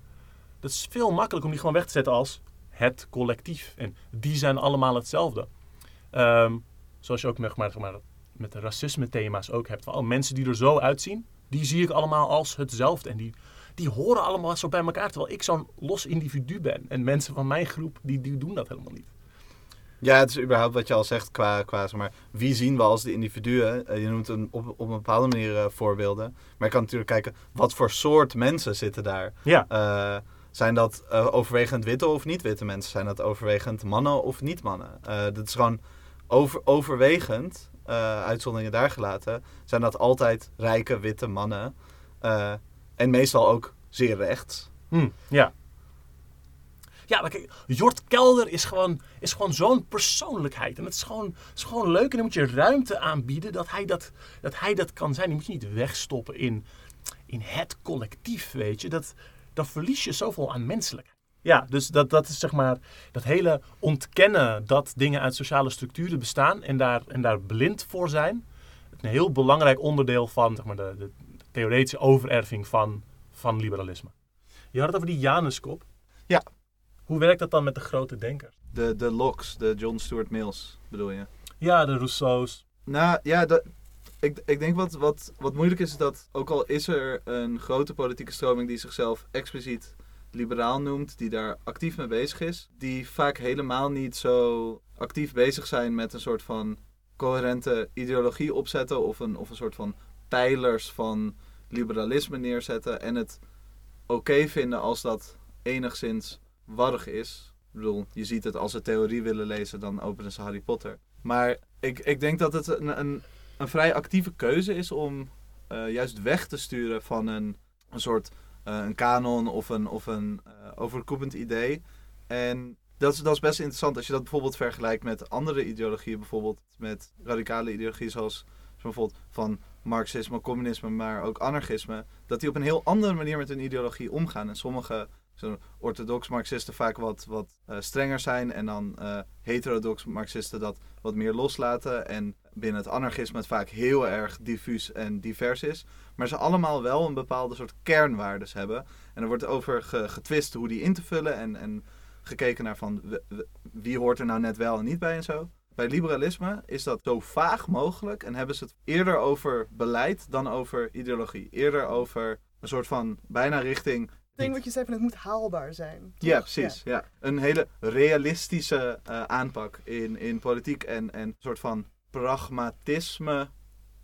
dat is veel makkelijker om die gewoon weg te zetten als het collectief. En die zijn allemaal hetzelfde. Ehm, zoals je ook maar, met de racisme-thema's ook hebt. Van, oh, mensen die er zo uitzien, die zie ik allemaal als hetzelfde. En die, die horen allemaal zo bij elkaar, terwijl ik zo'n los individu ben. En mensen van mijn groep, die, die doen dat helemaal niet. Ja, het is überhaupt wat je al zegt qua, qua zeg maar, wie zien we als de individuen. Eh, je noemt een, op, op een bepaalde manier eh, voorbeelden. Maar je kan natuurlijk kijken, wat voor soort mensen zitten daar? Ja, Eh, zijn dat overwegend witte of niet witte mensen? Zijn dat overwegend mannen of niet mannen? Eh, dat is gewoon over, overwegend, eh, uitzonderingen daar gelaten, zijn dat altijd rijke witte mannen. Eh, en meestal ook zeer rechts. Hm, ja. Ja, maar kijk, Jort Kelder is gewoon, is gewoon zo'n persoonlijkheid. En het is gewoon, is gewoon leuk. En dan moet je ruimte aanbieden dat hij dat, dat, hij dat kan zijn. Die moet je niet wegstoppen in, in het collectief, weet je. Dat, dan verlies je zoveel aan menselijkheid. Ja, dus dat, dat is zeg maar dat hele ontkennen dat dingen uit sociale structuren bestaan en daar, en daar blind voor zijn. Een heel belangrijk onderdeel van zeg maar, de, de theoretische overerving van, van liberalisme. Je had het over die Januskop. Ja. Hoe werkt dat dan met de grote denkers? De, de Locks, de John Stuart Mills bedoel je? Ja, de Rousseau's. Nou ja, dat, ik, ik denk wat, wat, wat moeilijk is, is dat ook al is er een grote politieke stroming die zichzelf expliciet liberaal noemt, die daar actief mee bezig is, die vaak helemaal niet zo actief bezig zijn met een soort van coherente ideologie opzetten of een, of een soort van pijlers van liberalisme neerzetten en het oké vinden als dat enigszins warrig is. Ik bedoel, je ziet het als ze theorie willen lezen, dan openen ze Harry Potter. Maar ik, ik denk dat het een, een, een vrij actieve keuze is om eh, juist weg te sturen van een, een soort een kanon of een, of een uh, overkoepend idee. En dat is, best interessant als je dat bijvoorbeeld vergelijkt met andere ideologieën, bijvoorbeeld met radicale ideologieën zoals bijvoorbeeld van marxisme, communisme, maar ook anarchisme, dat die op een heel andere manier met hun ideologie omgaan. En sommige orthodox marxisten vaak wat, wat uh, strenger zijn en dan heterodox marxisten dat wat meer loslaten. En binnen het anarchisme het vaak heel erg diffuus en divers is. Maar ze allemaal wel een bepaalde soort kernwaardes hebben. En er wordt over ge getwist hoe die in te vullen en, en gekeken naar van wie hoort er nou net wel en niet bij en zo. Bij liberalisme is dat zo vaag mogelijk en hebben ze het eerder over beleid dan over ideologie. Eerder over een soort van bijna richting. Ik denk wat je zei van het moet haalbaar zijn. Ja, precies. Ja. Een hele realistische uh, aanpak in, in politiek en, en een soort van pragmatisme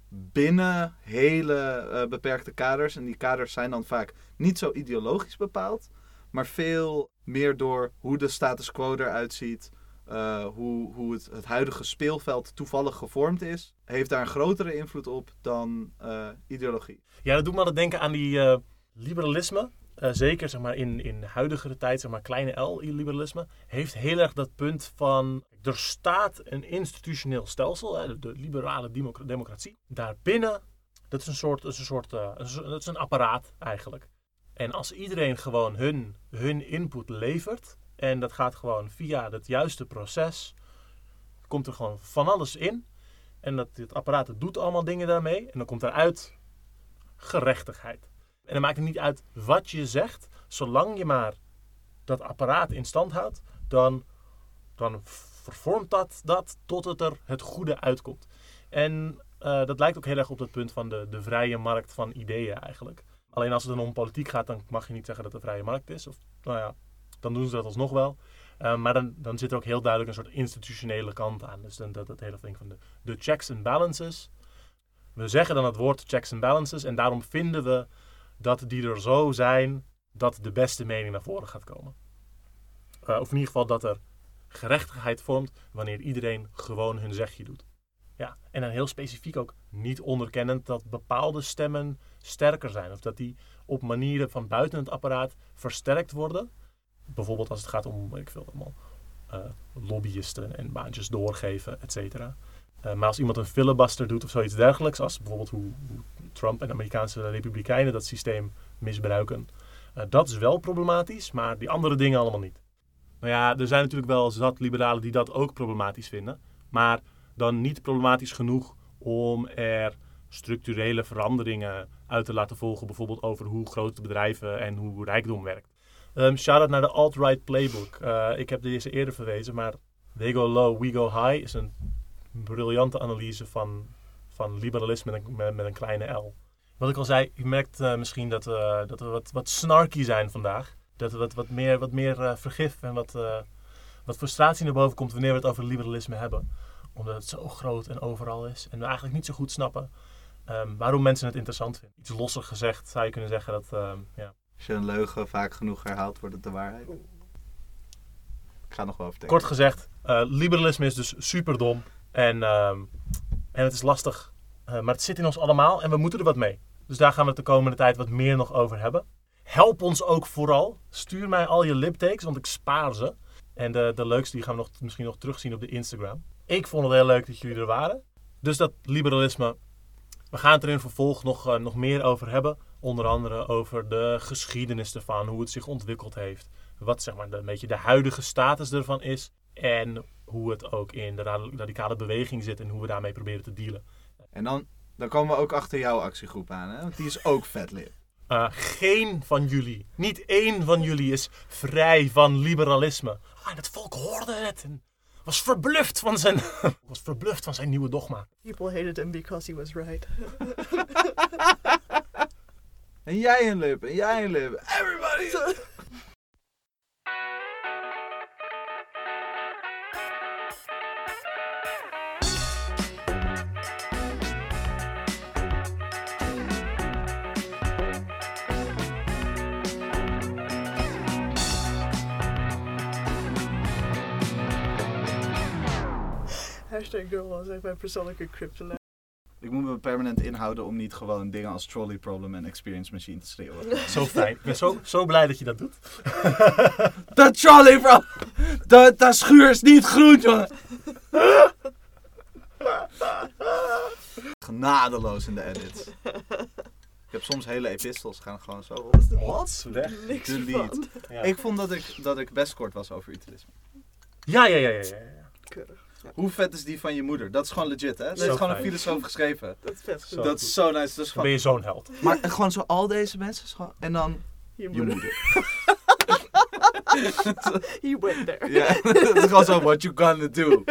binnen hele uh, beperkte kaders. En die kaders zijn dan vaak niet zo ideologisch bepaald, maar veel meer door hoe de status quo eruit ziet, uh, hoe, hoe het, huidige speelveld toevallig gevormd is, heeft daar een grotere invloed op dan uh, ideologie. Ja, dat doet me het denken aan die liberalisme. zeker zeg maar, in, in huidigere tijd, zeg maar kleine L liberalisme, heeft heel erg dat punt van er staat een institutioneel stelsel, hè, de, liberale democratie. Daarbinnen, dat is een soort, dat is een, soort dat is een apparaat eigenlijk. En als iedereen gewoon hun, hun input levert, en dat gaat gewoon via het juiste proces. Komt er gewoon van alles in. En dat, dit apparaat doet allemaal dingen daarmee. En dan komt eruit gerechtigheid. En dan maakt het niet uit wat je zegt. Zolang je maar dat apparaat in stand houdt. Dan, dan vervormt dat, dat tot het er het goede uitkomt. En uh, dat lijkt ook heel erg op het punt van de, de vrije markt van ideeën eigenlijk. Alleen als het dan om politiek gaat, dan mag je niet zeggen dat het een vrije markt is. Of, nou ja, dan doen ze dat alsnog wel. Uh, maar dan, dan zit er ook heel duidelijk een soort institutionele kant aan. Dus dan, dat, dat hele ding van de, de checks and balances. We zeggen dan het woord checks and balances en daarom vinden we dat die er zo zijn dat de beste mening naar voren gaat komen. Uh, of in ieder geval dat er gerechtigheid vormt wanneer iedereen gewoon hun zegje doet. Ja, en dan heel specifiek ook niet onderkennend dat bepaalde stemmen sterker zijn. Of dat die op manieren van buiten het apparaat versterkt worden bijvoorbeeld als het gaat om, ik veel allemaal, uh, lobbyisten en baantjes doorgeven, et. Uh, maar als iemand een filibuster doet of zoiets dergelijks, als bijvoorbeeld hoe, Trump en Amerikaanse republikeinen dat systeem misbruiken, uh, dat is wel problematisch, maar die andere dingen allemaal niet. Nou ja, er zijn natuurlijk wel zat liberalen die dat ook problematisch vinden, maar dan niet problematisch genoeg om er structurele veranderingen uit te laten volgen, bijvoorbeeld over hoe grote bedrijven en hoe rijkdom werkt. Um, Shout-out naar de alt-right playbook. Uh, ik heb deze eerder verwezen, maar They Go Low, We Go High is een briljante analyse van, van liberalisme met een, met, een kleine L. Wat ik al zei, je merkt uh, misschien dat, uh, dat we wat, wat snarky zijn vandaag. Dat we wat, wat meer, wat meer vergif en wat, wat frustratie naar boven komt wanneer we het over liberalisme hebben. Omdat het zo groot en overal is. En we eigenlijk niet zo goed snappen um, waarom mensen het interessant vinden. Iets losser gezegd zou je kunnen zeggen dat, um, ja, als je een leugen vaak genoeg herhaalt, wordt het de waarheid. Ik ga nog wel vertellen. Kort gezegd, uh, liberalisme is dus super dom. En, uh, en het is lastig. Uh, maar het zit in ons allemaal en we moeten er wat mee. Dus daar gaan we het de komende tijd wat meer nog over hebben. Help ons ook vooral. Stuur mij al je liptakes, want ik spaar ze. En de, de leukste die gaan we nog, misschien nog terugzien op de Instagram. Ik vond het heel leuk dat jullie er waren. Dus dat liberalisme. We gaan het er in vervolg nog, uh, nog meer over hebben. Onder andere over de geschiedenis ervan, hoe het zich ontwikkeld heeft. Wat zeg maar een beetje de huidige status ervan is. En hoe het ook in de radicale beweging zit en hoe we daarmee proberen te dealen. En dan, dan komen we ook achter jouw actiegroep aan, hè? Want die is ook vet lid. Uh, geen van jullie, niet één van jullie is vrij van liberalisme. Ah, het volk hoorde het en was verbluft van zijn, was verbluft van zijn nieuwe dogma. People hated him because he was right. En jij een lip, en jij een lip. Everybody! Hashtag girl was echt mijn persoonlijke kryptonite. Ik moet me permanent inhouden om niet gewoon dingen als trolley problem en experience machine te schreeuwen. Zo fijn. Ik ben zo, zo blij dat je dat doet. Dat trolley problem! Dat, dat schuur is niet groen, jongen! Genadeloos in de edits. Ik heb soms hele epistels gaan gewoon zo op. Wat? Weg. Niks Delete. van. Ja. Ik vond dat ik, dat ik best kort was over utilisme. Ja, ja, ja, ja, ja. ja. Keurig. Hoe vet is die van je moeder? Dat is gewoon legit, hè? Dat is gewoon een filosoof geschreven. dat is vet Zo. Dat is zo nice. Dat is Dan ben gewoon... je zo'n held. Maar gewoon zo al deze mensen. is gewoon- En dan Je je moeder. moeder. He went there. Ja, dat is gewoon zo, what you gonna do.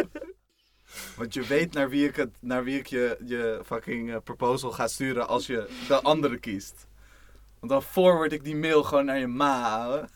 Want je weet naar wie ik, het, naar wie ik je, je fucking eh, proposal ga sturen als je de andere kiest. Want dan forward ik die mail gewoon naar je ma.